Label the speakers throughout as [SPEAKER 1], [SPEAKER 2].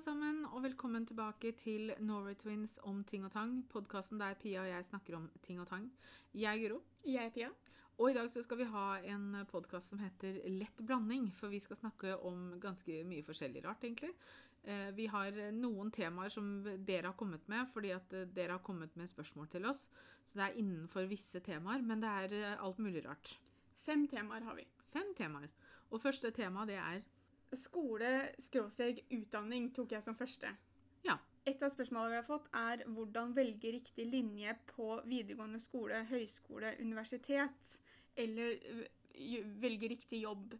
[SPEAKER 1] alle sammen, og velkommen tilbake til Norway Twins om ting og tang. Podkasten der Pia og jeg snakker om ting og tang. Jeg er Guro,
[SPEAKER 2] Jeg er Pia.
[SPEAKER 1] og i dag så skal vi ha en podkast som heter Lett blanding. For vi skal snakke om ganske mye forskjellig rart, egentlig. Eh, Vi har noen temaer som dere har kommet med, fordi at eh, dere har kommet med spørsmål til oss. Så det er innenfor visse temaer, men det er eh, alt mulig rart.
[SPEAKER 2] Fem temaer har vi.
[SPEAKER 1] Fem temaer. Og første tema, det er
[SPEAKER 2] Skole, skråstrek, utdanning tok jeg som første.
[SPEAKER 1] Ja.
[SPEAKER 2] Et av spørsmålene vi har fått, er hvordan velge riktig linje på videregående skole, høyskole, universitet, eller ø, velge riktig jobb.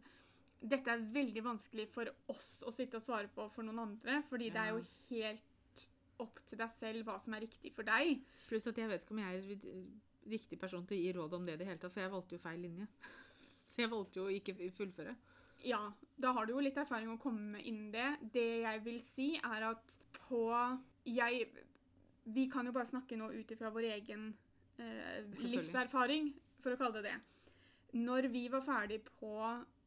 [SPEAKER 2] Dette er veldig vanskelig for oss å sitte og svare på for noen andre, fordi det er jo helt opp til deg selv hva som er riktig for deg.
[SPEAKER 1] Pluss at jeg vet ikke om jeg er riktig person til å gi råd om det i det hele tatt, for jeg valgte jo feil linje. Så jeg valgte jo ikke fullføre.
[SPEAKER 2] Ja, da har du jo litt erfaring å komme med innen det. Det jeg vil si, er at på Jeg Vi kan jo bare snakke nå ut ifra vår egen eh, livserfaring, for å kalle det det. Når vi var ferdig på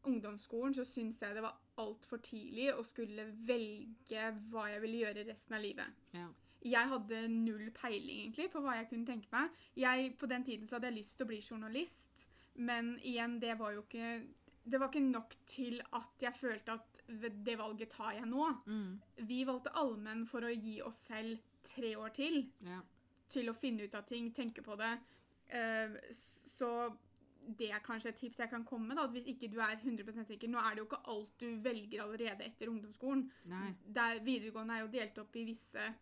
[SPEAKER 2] ungdomsskolen, så syns jeg det var altfor tidlig å skulle velge hva jeg ville gjøre resten av livet.
[SPEAKER 1] Ja.
[SPEAKER 2] Jeg hadde null peiling egentlig på hva jeg kunne tenke meg. Jeg, på den tiden så hadde jeg lyst til å bli journalist, men igjen, det var jo ikke Det var ikke nok til at jeg følte at det valget tar jeg nå.
[SPEAKER 1] Mm.
[SPEAKER 2] Vi valgte allmenn for å gi oss selv tre år til
[SPEAKER 1] ja.
[SPEAKER 2] til å finne ut av ting, tenke på det. Eh, Så det er kanskje et tips jeg kan komme med. da, at Hvis ikke du er 100% sikker Nå er det jo ikke alt du velger allerede etter ungdomsskolen. Der videregående er jo delt opp i visse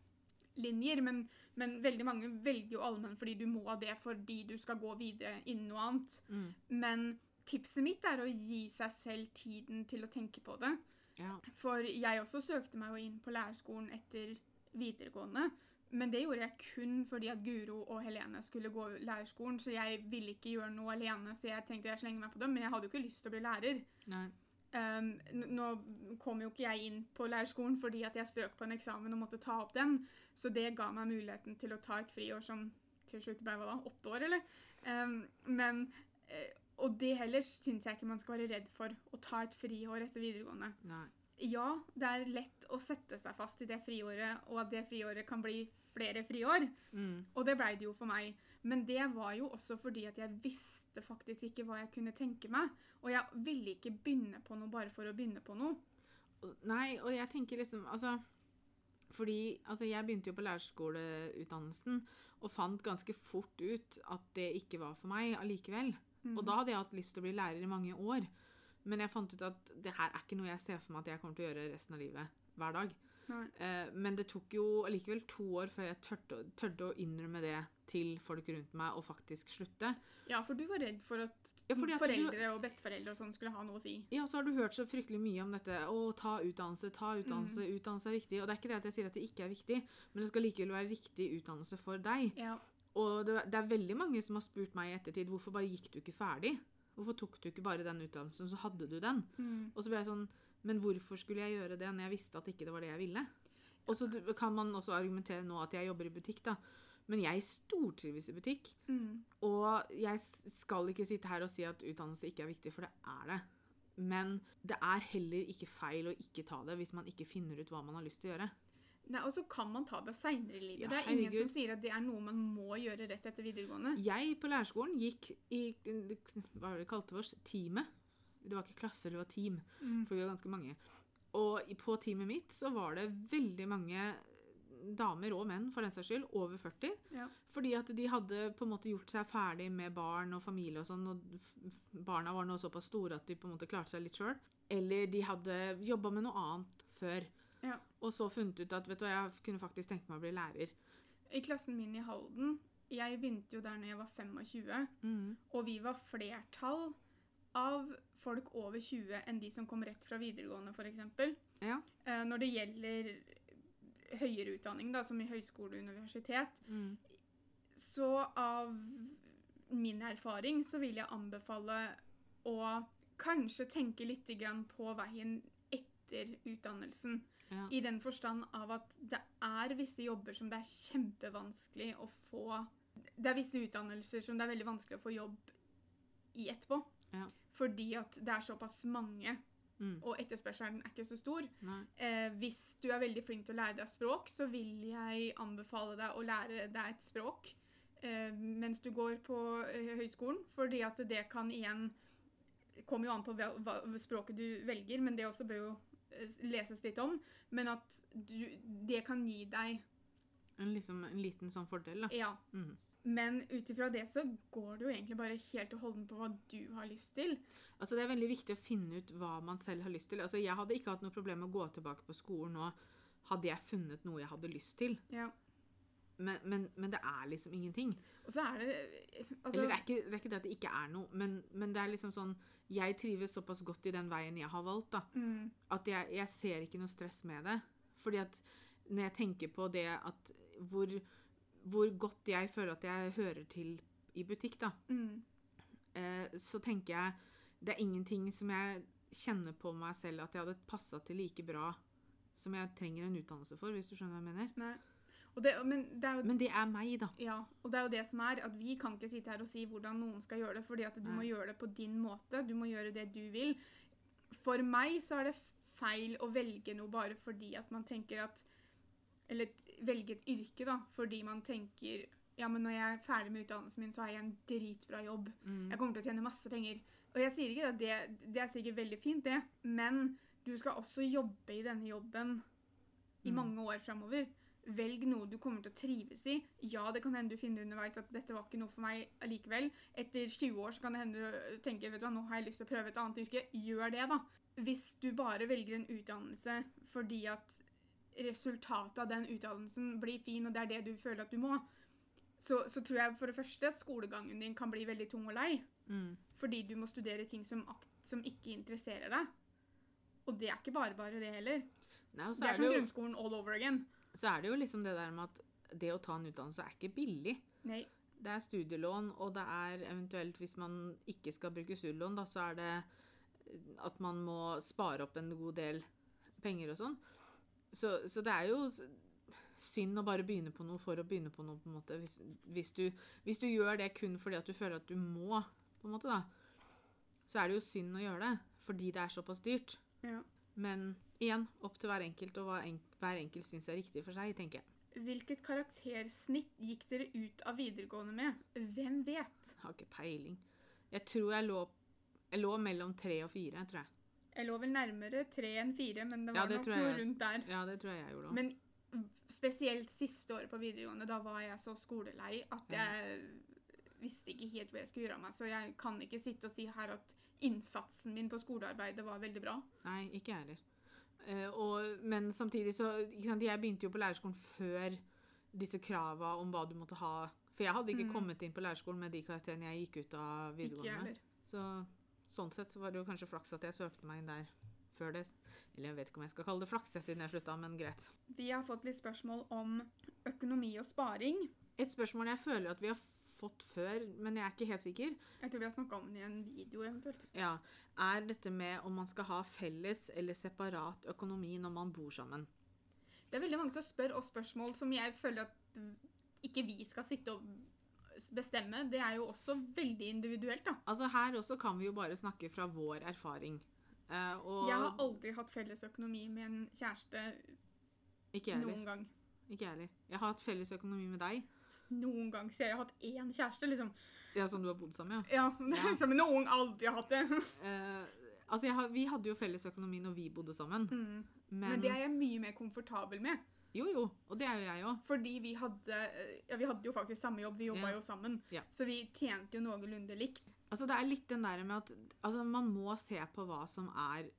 [SPEAKER 2] linjer, men, men veldig mange velger jo allmenn fordi du må det fordi du skal gå videre innen noe annet.
[SPEAKER 1] Mm.
[SPEAKER 2] Men tipset mitt er å gi seg selv tiden til å tenke på det.
[SPEAKER 1] Ja.
[SPEAKER 2] For jeg også søkte meg jo inn på lærerskolen etter videregående. Men det gjorde jeg kun fordi at Guro og Helene skulle gå lærerskolen, så jeg ville ikke gjøre noe alene, så jeg tenkte jeg slenger meg på dem. Men jeg hadde jo ikke lyst til å bli lærer. Um, nå kom jo ikke jeg inn på lærerskolen fordi at jeg strøk på en eksamen og måtte ta opp den, så det ga meg muligheten til å ta et friår som til slutt ble hva da, åtte år, eller? Um, men, eh, og det heller syns jeg ikke man skal være redd for, å ta et friår etter videregående.
[SPEAKER 1] Nei.
[SPEAKER 2] Ja, det er lett å sette seg fast i det friåret, og at det friåret kan bli flere friår.
[SPEAKER 1] Mm.
[SPEAKER 2] Og det blei det jo for meg. Men det var jo også fordi at jeg visste faktisk ikke hva jeg kunne tenke meg. Og jeg ville ikke begynne på noe bare for å begynne på noe.
[SPEAKER 1] Nei, og jeg tenker liksom Altså fordi altså jeg begynte jo på lærerskoleutdannelsen og fant ganske fort ut at det ikke var for meg allikevel.
[SPEAKER 2] Mm.
[SPEAKER 1] Og da hadde jeg hatt lyst til å bli lærer i mange år. Men jeg fant ut at det her er ikke noe jeg ser for meg at jeg kommer til å gjøre resten av livet hver dag. Eh, men det tok jo allikevel to år før jeg tørte, å innrømme det til folk rundt meg og faktisk slutte.
[SPEAKER 2] Ja, for du var redd for at,
[SPEAKER 1] Ja, at
[SPEAKER 2] foreldre du- og besteforeldre og sånn skulle ha noe å si.
[SPEAKER 1] Ja, så har du hørt så fryktelig mye om dette. Å, ta utdannelse, ta utdannelse,
[SPEAKER 2] Mm.
[SPEAKER 1] utdannelse er viktig. Og det er ikke det at jeg sier at det ikke er viktig, men det skal likevel være riktig utdannelse for deg.
[SPEAKER 2] Ja.
[SPEAKER 1] Og det, det er veldig mange som har spurt meg i ettertid hvorfor bare gikk du ikke ferdig? Hvorfor tok du ikke bare den utdannelsen, så hadde du den?
[SPEAKER 2] Mm.
[SPEAKER 1] Og så ble jeg sånn Men hvorfor skulle jeg gjøre det når jeg visste at ikke det var det jeg ville? Og så kan man også argumentere nå at jeg jobber i butikk, da. Men jeg stortrives i butikk.
[SPEAKER 2] Mm.
[SPEAKER 1] Og jeg skal ikke sitte her og si at utdannelse ikke er viktig, for det er det. Men det er heller ikke feil å ikke ta det hvis man ikke finner ut hva man har lyst til å gjøre.
[SPEAKER 2] Nei, Og så kan man ta det seinere i livet.
[SPEAKER 1] Ja,
[SPEAKER 2] det er ingen som sier at det er noe man må gjøre rett etter videregående.
[SPEAKER 1] Jeg på lærerskolen gikk i hva var det vi kalte oss? Teamet. Det var ikke klasser, det var team.
[SPEAKER 2] Mm.
[SPEAKER 1] For vi var ganske mange. Og på teamet mitt så var det veldig mange damer og menn, for den saks skyld, over 40.
[SPEAKER 2] Ja.
[SPEAKER 1] Fordi at de hadde på en måte gjort seg ferdig med barn og familie og sånn, og barna var nå såpass store at de på en måte klarte seg litt sjøl. Eller de hadde jobba med noe annet før.
[SPEAKER 2] Ja.
[SPEAKER 1] Og så funnet ut at vet du, hva, jeg kunne faktisk tenke meg å bli lærer.
[SPEAKER 2] I klassen min i Halden Jeg begynte jo der når jeg var 25, og vi var flertall av folk over 20 enn de som kom rett fra videregående, f.eks.
[SPEAKER 1] Ja.
[SPEAKER 2] Eh, når det gjelder høyere utdanning, da, som i høyskole og universitet,
[SPEAKER 1] Mm.
[SPEAKER 2] så av min erfaring så vil jeg anbefale å kanskje tenke litt grann på veien etter utdannelsen.
[SPEAKER 1] Ja.
[SPEAKER 2] I den forstand av at det er visse jobber som det er kjempevanskelig å få Det er visse utdannelser som det er veldig vanskelig å få jobb i etterpå.
[SPEAKER 1] Ja.
[SPEAKER 2] Fordi at det er såpass mange
[SPEAKER 1] Mm.
[SPEAKER 2] og etterspørselen er ikke så stor. Eh, hvis du er veldig flink til å lære deg språk, så vil jeg anbefale deg å lære deg et språk eh, mens du går på eh, høyskolen, fordi at det kan igjen kommer jo an på hva, hva språket du velger, men det også bør jo leses litt om. Men at du, det kan gi deg
[SPEAKER 1] En, liksom, en liten sånn fordel, da.
[SPEAKER 2] Ja.
[SPEAKER 1] Mhm.
[SPEAKER 2] Men ut ifra det så går det jo egentlig bare helt og holdent på hva du har lyst til.
[SPEAKER 1] Altså, det er veldig viktig å finne ut hva man selv har lyst til. Altså, jeg hadde ikke hatt noe problem med å gå tilbake på skolen nå, hadde jeg funnet noe jeg hadde lyst til.
[SPEAKER 2] Ja.
[SPEAKER 1] Men, men, men det er liksom ingenting.
[SPEAKER 2] Og så er det altså,
[SPEAKER 1] Eller det er, ikke, det er ikke det at det ikke er noe, men, men det er liksom sånn Jeg trives såpass godt i den veien jeg har valgt, da,
[SPEAKER 2] mm,
[SPEAKER 1] at jeg, jeg ser ikke noe stress med det. Fordi at når jeg tenker på det at hvor, hvor godt jeg føler at jeg hører til i butikk, da,
[SPEAKER 2] mm,
[SPEAKER 1] eh, så tenker jeg det er ingenting som jeg kjenner på meg selv at jeg hadde passa til like bra som jeg trenger en utdannelse for, hvis du skjønner hva jeg mener.
[SPEAKER 2] Nei. Og det, men det er jo
[SPEAKER 1] Men det er meg, da.
[SPEAKER 2] Ja, og det er jo det som er, at vi kan ikke sitte her og si hvordan noen skal gjøre det, fordi at du
[SPEAKER 1] Nei.
[SPEAKER 2] må gjøre det på din måte, du må gjøre det du vil. For meg så er det feil å velge noe bare fordi at man tenker at Eller velge et yrke, da, fordi man tenker ja, men når jeg er ferdig med utdannelsen min, så har jeg en dritbra jobb.
[SPEAKER 1] Mm.
[SPEAKER 2] Jeg kommer til å tjene masse penger. Og jeg sier ikke at det, det er sikkert veldig fint, det, men du skal også jobbe i denne jobben i
[SPEAKER 1] Mm.
[SPEAKER 2] mange år framover. Velg noe du kommer til å trives i. Ja, det kan hende du finner underveis at dette var ikke noe for meg allikevel. Etter 20 år så kan det hende du tenker vet du hva, nå har jeg lyst til å prøve et annet yrke. Gjør det, da. Hvis du bare velger en utdannelse fordi at resultatet av den utdannelsen blir fin, og det er det du føler at du må, så, så tror jeg for det første at skolegangen din kan bli veldig tung og lei.
[SPEAKER 1] Mm.
[SPEAKER 2] Fordi du må studere ting som, som ikke interesserer deg. Og det er ikke bare bare det heller.
[SPEAKER 1] Nei,
[SPEAKER 2] Det er
[SPEAKER 1] er
[SPEAKER 2] som
[SPEAKER 1] det, jo,
[SPEAKER 2] grunnskolen all over again.
[SPEAKER 1] Så er det jo liksom det der med at det å ta en utdannelse er ikke billig.
[SPEAKER 2] Nei.
[SPEAKER 1] Det er studielån, og det er eventuelt, hvis man ikke skal bruke studielån, da, så er det at man må spare opp en god del penger og sånn. Så, så det er jo synd å bare begynne på noe for å begynne på noe, på en måte. Hvis, hvis, du, hvis du gjør det kun fordi at du føler at du må, på en måte, da, så er det jo synd å gjøre det, fordi det er såpass dyrt.
[SPEAKER 2] Ja.
[SPEAKER 1] Men igjen, opp til hver enkelt, og hva en, hver enkelt syns er riktig for seg, tenker jeg.
[SPEAKER 2] Hvilket karaktersnitt gikk dere ut av videregående med? Hvem vet?
[SPEAKER 1] Jeg Har ikke peiling. Jeg tror jeg lå, jeg lå mellom tre og fire, tror jeg.
[SPEAKER 2] Jeg lå vel nærmere tre enn fire, men det
[SPEAKER 1] Ja,
[SPEAKER 2] var
[SPEAKER 1] det
[SPEAKER 2] nok noe rundt der.
[SPEAKER 1] Ja, det tror jeg jeg gjorde også.
[SPEAKER 2] Men spesielt siste året på videregående, da var jeg så skolelei at
[SPEAKER 1] Ja.
[SPEAKER 2] jeg visste ikke helt hva jeg skulle gjøre av meg. Så jeg kan ikke sitte og si her at innsatsen min på skolearbeidet var veldig bra.
[SPEAKER 1] Nei, ikke jeg heller. Eh, og, men samtidig så sant, Jeg begynte jo på lærerskolen før disse krava om hva du måtte ha. For jeg hadde ikke
[SPEAKER 2] Mm.
[SPEAKER 1] kommet inn på lærerskolen med de karakterene jeg gikk ut av videregående. Så sånn sett så var det jo kanskje flaks at jeg søkte meg inn der før det. Eller jeg vet ikke om jeg skal kalle det flaks siden jeg slutta, men greit.
[SPEAKER 2] Vi har fått litt spørsmål om økonomi og sparing.
[SPEAKER 1] Et spørsmål jeg føler at vi har fått før, men jeg er ikke helt sikker,
[SPEAKER 2] Jeg tror vi har snakka om det i en video eventuelt.
[SPEAKER 1] ja, er dette med om man skal ha felles eller separat økonomi når man bor sammen.
[SPEAKER 2] Det er veldig mange som spør oss spørsmål som jeg føler at ikke vi skal sitte og bestemme. Det er jo også veldig individuelt, da.
[SPEAKER 1] Altså Her også kan vi jo bare snakke fra vår erfaring. Eh,
[SPEAKER 2] Jeg har aldri hatt felles økonomi med en kjæreste
[SPEAKER 1] Ikke jeg
[SPEAKER 2] noen gang.
[SPEAKER 1] Ikke jeg heller. Jeg har hatt felles økonomi med deg.
[SPEAKER 2] Noen gang. Så jeg har hatt én kjæreste, liksom.
[SPEAKER 1] Ja, Som du har bodd sammen, ja.
[SPEAKER 2] Ja,
[SPEAKER 1] Ja.
[SPEAKER 2] liksom noen aldri har hatt det.
[SPEAKER 1] Uh, altså har, Vi hadde jo felles økonomi når vi bodde sammen.
[SPEAKER 2] Mm.
[SPEAKER 1] Men,
[SPEAKER 2] Men det er jeg mye mer komfortabel med.
[SPEAKER 1] Jo, jo. Og det er jo jeg òg.
[SPEAKER 2] Fordi vi hadde Ja, vi hadde jo faktisk samme jobb. Vi jobba
[SPEAKER 1] Ja.
[SPEAKER 2] jo sammen.
[SPEAKER 1] Ja.
[SPEAKER 2] Så vi tjente jo noenlunde likt.
[SPEAKER 1] Altså, det er litt den der med at altså, man må se på hva som er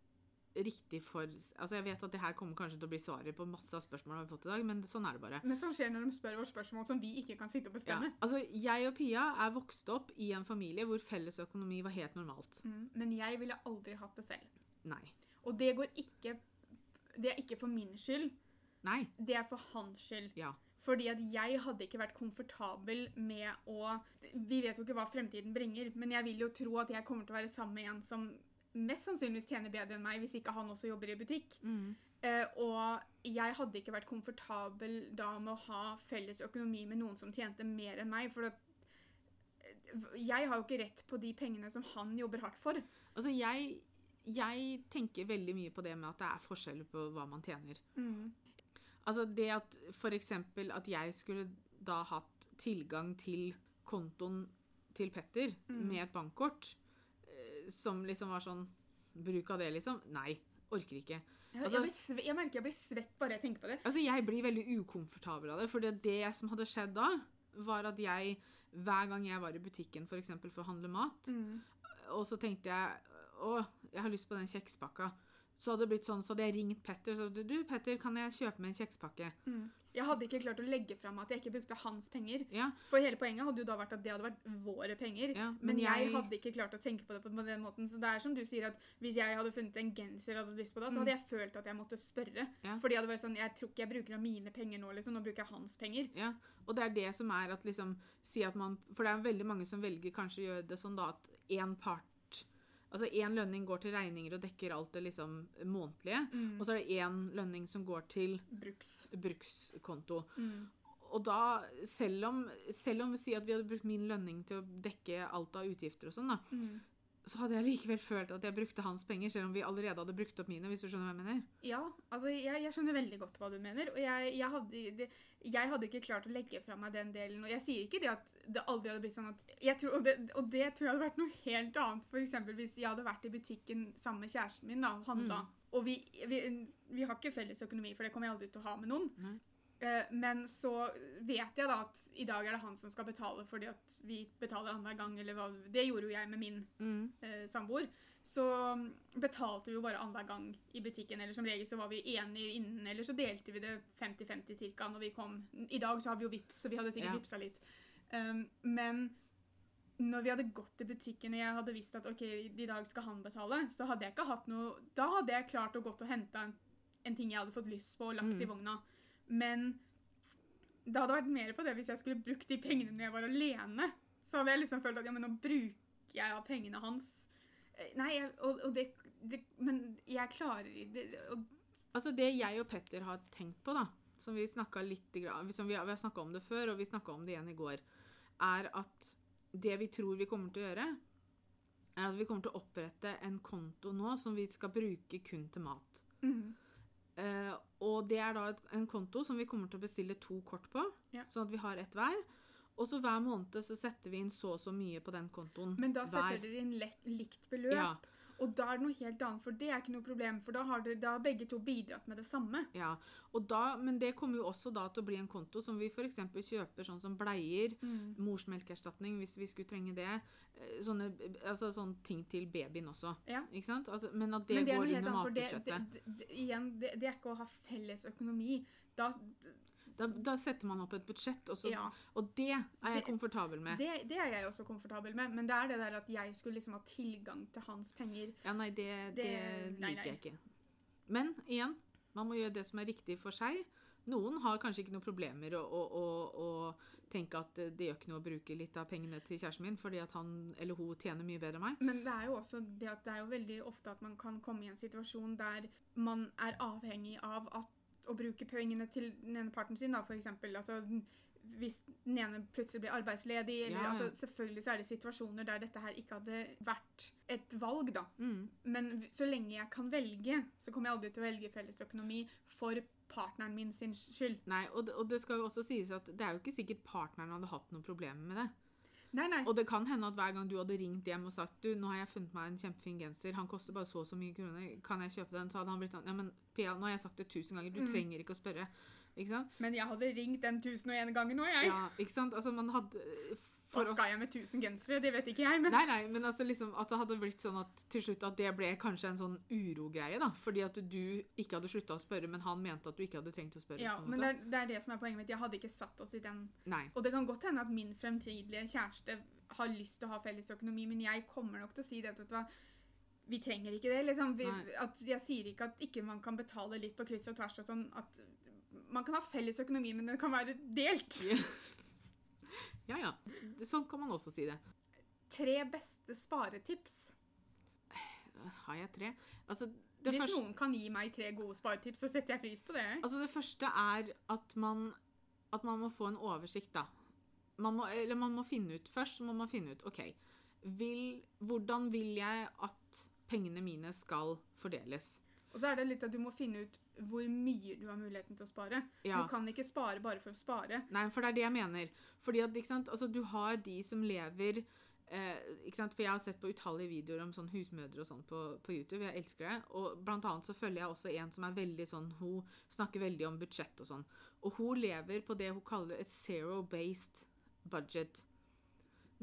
[SPEAKER 1] riktig for Altså, Jeg vet at det her kommer kanskje til å bli svaret på masse av spørsmålene vi har fått i dag, men sånn er det bare.
[SPEAKER 2] Men sånn skjer når de spør oss spørsmål som vi ikke kan sitte og
[SPEAKER 1] Ja.
[SPEAKER 2] bestemme.
[SPEAKER 1] Altså, Jeg og Pia er vokst opp i en familie hvor felles økonomi var helt normalt.
[SPEAKER 2] Mm. Men jeg ville aldri hatt det selv.
[SPEAKER 1] Nei.
[SPEAKER 2] Og det går ikke Det er ikke for min skyld,
[SPEAKER 1] Nei.
[SPEAKER 2] det er for hans skyld.
[SPEAKER 1] Ja.
[SPEAKER 2] Fordi at jeg hadde ikke vært komfortabel med å Vi vet jo ikke hva fremtiden bringer, men jeg vil jo tro at jeg kommer til å være sammen med en som mest sannsynligvis tjener bedre enn meg, hvis ikke han også jobber i butikk.
[SPEAKER 1] Mm.
[SPEAKER 2] Eh, og jeg hadde ikke vært komfortabel da med å ha felles økonomi med noen som tjente mer enn meg. For at eh, jeg har jo ikke rett på de pengene som han jobber hardt for.
[SPEAKER 1] Altså, jeg, jeg tenker veldig mye på det med at det er forskjeller på hva man tjener.
[SPEAKER 2] Mm.
[SPEAKER 1] Altså det at eksempel at jeg skulle da hatt tilgang til kontoen til Petter
[SPEAKER 2] Mm.
[SPEAKER 1] med et bankkort, som liksom var sånn Bruk av det, liksom? Nei. Orker ikke. Altså-
[SPEAKER 2] jeg, blir sve, jeg merker jeg blir svett bare jeg tenker på det.
[SPEAKER 1] Altså, jeg blir veldig ukomfortabel av det, for det, det som hadde skjedd da, var at jeg, hver gang jeg var i butikken for, eksempel, for å handle mat,
[SPEAKER 2] Mm.
[SPEAKER 1] og så tenkte jeg å, jeg har lyst på den kjekspakka, så hadde det blitt sånn, så hadde jeg ringt Petter, og hadde du, Petter, kan jeg kjøpe meg en kjekspakke?
[SPEAKER 2] Mm. Jeg hadde ikke klart å legge fram at jeg ikke brukte hans penger.
[SPEAKER 1] Ja,
[SPEAKER 2] For hele poenget hadde jo da vært at det hadde vært våre penger.
[SPEAKER 1] ja,
[SPEAKER 2] Men jeg hadde ikke klart å tenke på det på den måten. Så det er som du sier at hvis jeg hadde funnet en genser jeg hadde lyst på da, så
[SPEAKER 1] Mm.
[SPEAKER 2] hadde jeg følt at jeg måtte spørre.
[SPEAKER 1] Ja.
[SPEAKER 2] Fordi jeg hadde vært sånn, jeg tror ikke jeg bruker av mine penger nå, liksom. Nå bruker jeg hans penger.
[SPEAKER 1] Ja, og det er det som er at liksom si at man, For det er veldig mange som velger kanskje å gjøre det sånn da at én part Altså én lønning går til regninger og dekker alt det liksom månedlige,
[SPEAKER 2] Mm.
[SPEAKER 1] og så er det én lønning som går til
[SPEAKER 2] Bruks.
[SPEAKER 1] brukskonto.
[SPEAKER 2] Mm.
[SPEAKER 1] Og da, selv om, selv om vi sier at vi hadde brukt min lønning til å dekke alt av utgifter og sånn, da,
[SPEAKER 2] Mm.
[SPEAKER 1] Så hadde jeg likevel følt at jeg brukte hans penger, selv om vi allerede hadde brukt opp mine, hvis du skjønner hva jeg mener.
[SPEAKER 2] Ja, altså jeg, jeg skjønner veldig godt hva du mener. Og jeg, jeg, hadde, jeg hadde ikke klart å legge fra meg den delen. Og jeg sier ikke det at det aldri hadde blitt sånn at jeg tror, og, det, og det tror jeg hadde vært noe helt annet. For hvis jeg hadde vært i butikken sammen med kjæresten min da, og handla.
[SPEAKER 1] Mm.
[SPEAKER 2] Og vi, vi, vi har ikke felles økonomi, for det kommer jeg aldri til å ha med noen.
[SPEAKER 1] Nei.
[SPEAKER 2] Eh, men så vet jeg da at i dag er det han som skal betale fordi at vi betaler annenhver gang. Eller hva, det gjorde jo jeg med min
[SPEAKER 1] Mm.
[SPEAKER 2] eh, samboer, så mm, betalte vi jo bare annenhver gang i butikken. Eller som regel så var vi enige innen, eller så delte vi det 50-50 ca. når vi kom. I dag så har vi jo vips, så vi hadde sikkert
[SPEAKER 1] Ja.
[SPEAKER 2] vipsa litt. Um, men når vi hadde gått til butikken og jeg hadde visst at ok, i dag skal han betale, så hadde jeg ikke hatt noe Da hadde jeg klart å gått og hente en, en ting jeg hadde fått lyst på og lagt
[SPEAKER 1] Mm.
[SPEAKER 2] i vogna. Men det hadde vært mer på det hvis jeg skulle brukt de pengene når jeg var alene. Så hadde jeg liksom følt at ja, men nå bruker jeg av pengene hans. Eh, Nei, jeg, og, og det, det Men jeg klarer det, og,
[SPEAKER 1] Altså Det jeg og Petter har tenkt på, da, som vi snakket litt, som vi vi har snakka om det før, og vi snakka om det igjen i går, er at det vi tror vi kommer til å gjøre, er at vi kommer til å opprette en konto nå som vi skal bruke kun til mat.
[SPEAKER 2] mm,
[SPEAKER 1] Eh, og det er da et, en konto som vi kommer til å bestille to kort på,
[SPEAKER 2] Ja.
[SPEAKER 1] sånn at vi har ett hver. Og så hver måned så setter vi inn så og så mye på den kontoen.
[SPEAKER 2] Men da
[SPEAKER 1] hver.
[SPEAKER 2] setter dere inn likt beløp.
[SPEAKER 1] Ja,
[SPEAKER 2] Og da er det noe helt annet, for det er ikke noe problem. For da har, dere, da har begge to bidratt med det samme.
[SPEAKER 1] ja. Og da, men det kommer jo også da til å bli en konto som vi f.eks. kjøper sånn som bleier, morsmelkerstatning hvis vi skulle trenge det. eh, Sånne, altså sånne ting til babyen også.
[SPEAKER 2] Ja.
[SPEAKER 1] Ikke sant? Altså, men at det,
[SPEAKER 2] Men det
[SPEAKER 1] går under
[SPEAKER 2] det,
[SPEAKER 1] matbudsjettet.
[SPEAKER 2] det, det, igjen, det, det er ikke å ha felles økonomi. Da,
[SPEAKER 1] Da, da setter man opp et budsjett, og, så,
[SPEAKER 2] ja,
[SPEAKER 1] og det er jeg komfortabel med.
[SPEAKER 2] det, det er jeg også komfortabel med, men det er det der at jeg skulle liksom ha tilgang til hans penger.
[SPEAKER 1] Ja, nei, det, det,
[SPEAKER 2] Det- nei,
[SPEAKER 1] liker jeg ikke. Men igjen, man må gjøre det som er riktig for seg. Noen har kanskje ikke noen problemer å, å, å, å tenke at det gjør ikke noe å bruke litt av pengene til kjæresten min, fordi at han eller hun tjener mye bedre enn meg.
[SPEAKER 2] Men det er jo også det at det er jo veldig ofte at man kan komme i en situasjon der man er avhengig av at, å bruke pengene til den ene parten sin, da, eksempel. Altså, hvis den ene plutselig blir arbeidsledig, eller
[SPEAKER 1] Ja,
[SPEAKER 2] altså, Selvfølgelig så er det situasjoner der dette her ikke hadde vært et valg, da.
[SPEAKER 1] Mm.
[SPEAKER 2] Men så lenge jeg kan velge, så kommer jeg aldri til å velge fellesøkonomi for partneren min sin skyld.
[SPEAKER 1] Nei, og det, og det skal jo også sies at det er jo ikke sikkert partneren hadde hatt noen problemer med det.
[SPEAKER 2] Nei, nei.
[SPEAKER 1] Og det kan hende at hver gang du hadde ringt hjem og sagt du, nå har jeg funnet meg en kjempefin genser, han koster bare så og så mye kroner, kan jeg kjøpe den? Så hadde han blitt sånn ja, men Pia, nå har jeg sagt det tusen ganger, du
[SPEAKER 2] Mm.
[SPEAKER 1] trenger ikke å spørre. Ikke sant?
[SPEAKER 2] Men jeg hadde ringt den 1001 ganger nå, jeg.
[SPEAKER 1] Ja, ikke sant? Altså, man hadde
[SPEAKER 2] Hva skal jeg med 1000 gensere? Det vet ikke jeg, men
[SPEAKER 1] Nei, nei, men altså liksom at det hadde blitt sånn at til slutt at det ble kanskje en sånn urogreie, da. Fordi at du ikke hadde slutta å spørre, men han mente at du ikke hadde trengt å spørre.
[SPEAKER 2] Ja, men det er, det er det som er poenget mitt. Jeg hadde ikke satt oss i den
[SPEAKER 1] Nei.
[SPEAKER 2] Og det kan godt hende at min fremtidige kjæreste har lyst til å ha felles økonomi, men jeg kommer nok til å si det vet du hva, vi trenger ikke det. liksom. Vi, jeg sier ikke at ikke man kan betale litt på kryss og tvers og sånn. at Man kan ha felles økonomi, men den kan være delt.
[SPEAKER 1] Ja. ja ja. Sånn kan man også si det.
[SPEAKER 2] Tre beste sparetips.
[SPEAKER 1] Har jeg tre? Altså, det
[SPEAKER 2] Hvis
[SPEAKER 1] første
[SPEAKER 2] noen kan gi meg tre gode sparetips, så setter jeg pris på det.
[SPEAKER 1] Altså det første er at man, at man må få en oversikt, da. Man må, eller man må finne ut Først så må man finne ut OK, vil, hvordan vil jeg at pengene mine skal fordeles.
[SPEAKER 2] Og så er det litt at du må finne ut hvor mye du har muligheten til å spare.
[SPEAKER 1] Ja.
[SPEAKER 2] Du kan ikke spare bare for å spare.
[SPEAKER 1] Nei, for det er det jeg mener. Fordi at, ikke altså, du har de som lever eh? For jeg har sett på utallige videoer om sånn husmødre og sånn på, på YouTube. Jeg elsker det. Og blant annet så følger jeg også en som er veldig sånn Hun snakker veldig om budsjett og sånn. Og hun lever på det hun kaller et zero-based budget.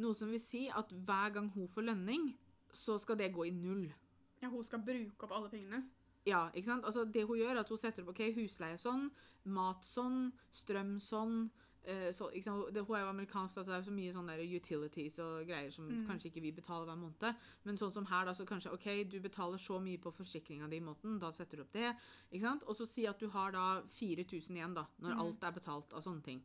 [SPEAKER 1] Noe som vil si at hver gang hun får lønning, så skal det gå i null.
[SPEAKER 2] Ja, hun skal bruke opp alle pengene.
[SPEAKER 1] Ja, ikke sant? Altså, det hun gjør, er at hun setter opp ok, husleie sånn, mat sånn, strøm sånn. eh, så? Det, hun er jo amerikansk, altså det er så mye sånne der utilities og greier som
[SPEAKER 2] Mm.
[SPEAKER 1] kanskje ikke vi betaler hver måned. Men sånn som her, da, så kanskje ok, du betaler så mye på forsikringa di i måneden, da setter du opp det. ikke sant? Og så si at du har da 4000 igjen, da, når
[SPEAKER 2] Mm.
[SPEAKER 1] alt er betalt av sånne ting.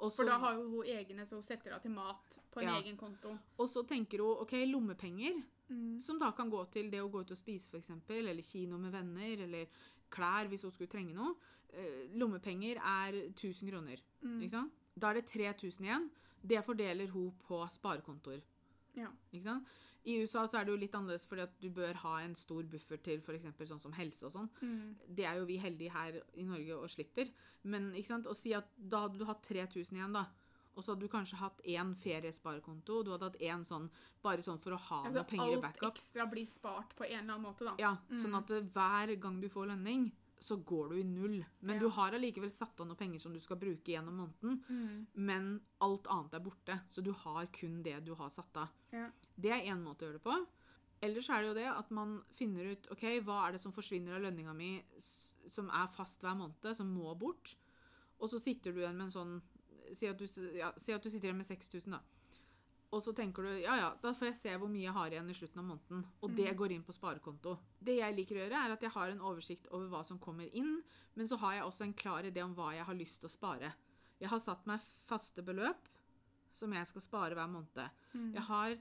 [SPEAKER 1] Også,
[SPEAKER 2] For da har jo hun egne, så hun setter av til mat på en
[SPEAKER 1] Ja.
[SPEAKER 2] egen konto.
[SPEAKER 1] og så tenker hun ok, lommepenger,
[SPEAKER 2] Mm.
[SPEAKER 1] som da kan gå til det å gå ut og spise, f.eks., eller kino med venner, eller klær hvis hun skulle trenge noe. Eh, lommepenger er 1000 kroner.
[SPEAKER 2] Mm.
[SPEAKER 1] Ikke sant? Da er det 3000 igjen. Det fordeler hun på sparekontoer.
[SPEAKER 2] Ja.
[SPEAKER 1] Ikke sant? I USA så er det jo litt annerledes fordi at du bør ha en stor buffer til f.eks. sånn som helse og sånn.
[SPEAKER 2] Mm.
[SPEAKER 1] Det er jo vi heldige her i Norge og slipper. Men ikke sant? å si at da hadde du hatt 3000 igjen, da. Og så hadde du kanskje hatt én feriesparekonto. Du hadde hatt én sånn bare sånn for å ha
[SPEAKER 2] Altså,
[SPEAKER 1] noe penger i backup.
[SPEAKER 2] alt ekstra blir spart på en eller annen måte, da.
[SPEAKER 1] Ja, sånn
[SPEAKER 2] Mm.
[SPEAKER 1] at eh, hver gang du får lønning, så går du i null. Men
[SPEAKER 2] Ja.
[SPEAKER 1] du har allikevel satt av noe penger som du skal bruke gjennom måneden.
[SPEAKER 2] Mm.
[SPEAKER 1] Men alt annet er borte, så du har kun det du har satt av.
[SPEAKER 2] Ja.
[SPEAKER 1] Det er én måte å gjøre det på. Ellers er det jo det at man finner ut ok, hva er det som forsvinner av lønninga mi som er fast hver måned, som må bort. Og så sitter du igjen med en sånn Si at du, ja, si at du sitter igjen med 6000, da. Og så tenker du ja ja, da får jeg se hvor mye jeg har igjen i slutten av måneden. Og det
[SPEAKER 2] Mhm.
[SPEAKER 1] går inn på sparekonto. Det jeg liker å gjøre, er at jeg har en oversikt over hva som kommer inn, men så har jeg også en klar idé om hva jeg har lyst til å spare. Jeg har satt meg faste beløp som jeg skal spare hver måned.
[SPEAKER 2] Mm.
[SPEAKER 1] Jeg har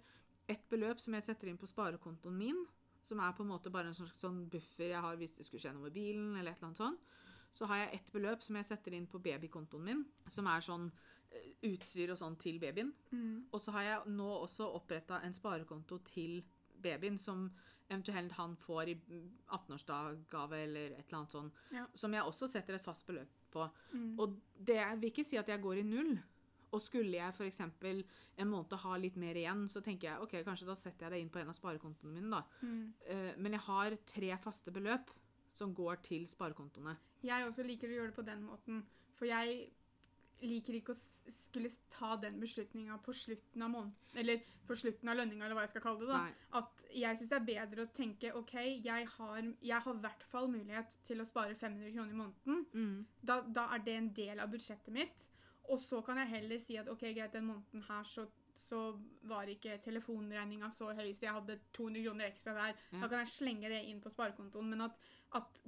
[SPEAKER 1] et beløp som jeg setter inn på sparekontoen min, som er på en måte bare en sånn buffer jeg har hvis det skulle skje noe med bilen, eller et eller annet sånt. Så har jeg et beløp som jeg setter inn på babykontoen min, som er sånn eh, utstyr og sånn til babyen.
[SPEAKER 2] Mm.
[SPEAKER 1] Og så har jeg nå også oppretta en sparekonto til babyen, som eventuelt han får i 18-årsdaggave eller et eller annet sånn,
[SPEAKER 2] Ja.
[SPEAKER 1] som jeg også setter et fast beløp på.
[SPEAKER 2] Mm.
[SPEAKER 1] Og det vil ikke si at jeg går i null. Og skulle jeg f.eks. en måned ha litt mer igjen, så tenker jeg ok, kanskje da setter jeg det inn på en av sparekontoene mine. da.
[SPEAKER 2] Mm.
[SPEAKER 1] Eh, men jeg har tre faste beløp som går til sparekontoene.
[SPEAKER 2] Jeg også liker å gjøre det på den måten. For jeg liker ikke å skulle ta den beslutninga på slutten av måneden. Eller på slutten av lønninga, eller hva jeg skal kalle det. da.
[SPEAKER 1] Nei.
[SPEAKER 2] At jeg syns det er bedre å tenke OK, jeg har, jeg har i hvert fall mulighet til å spare 500 kroner i måneden.
[SPEAKER 1] Mm.
[SPEAKER 2] Da, da er det en del av budsjettet mitt. Og så kan jeg heller si at OK, greit, den måneden her så, så var ikke telefonregninga så høy, så jeg hadde 200 kroner ekstra der.
[SPEAKER 1] Mm.
[SPEAKER 2] Da kan jeg slenge det inn på sparekontoen. Men at, at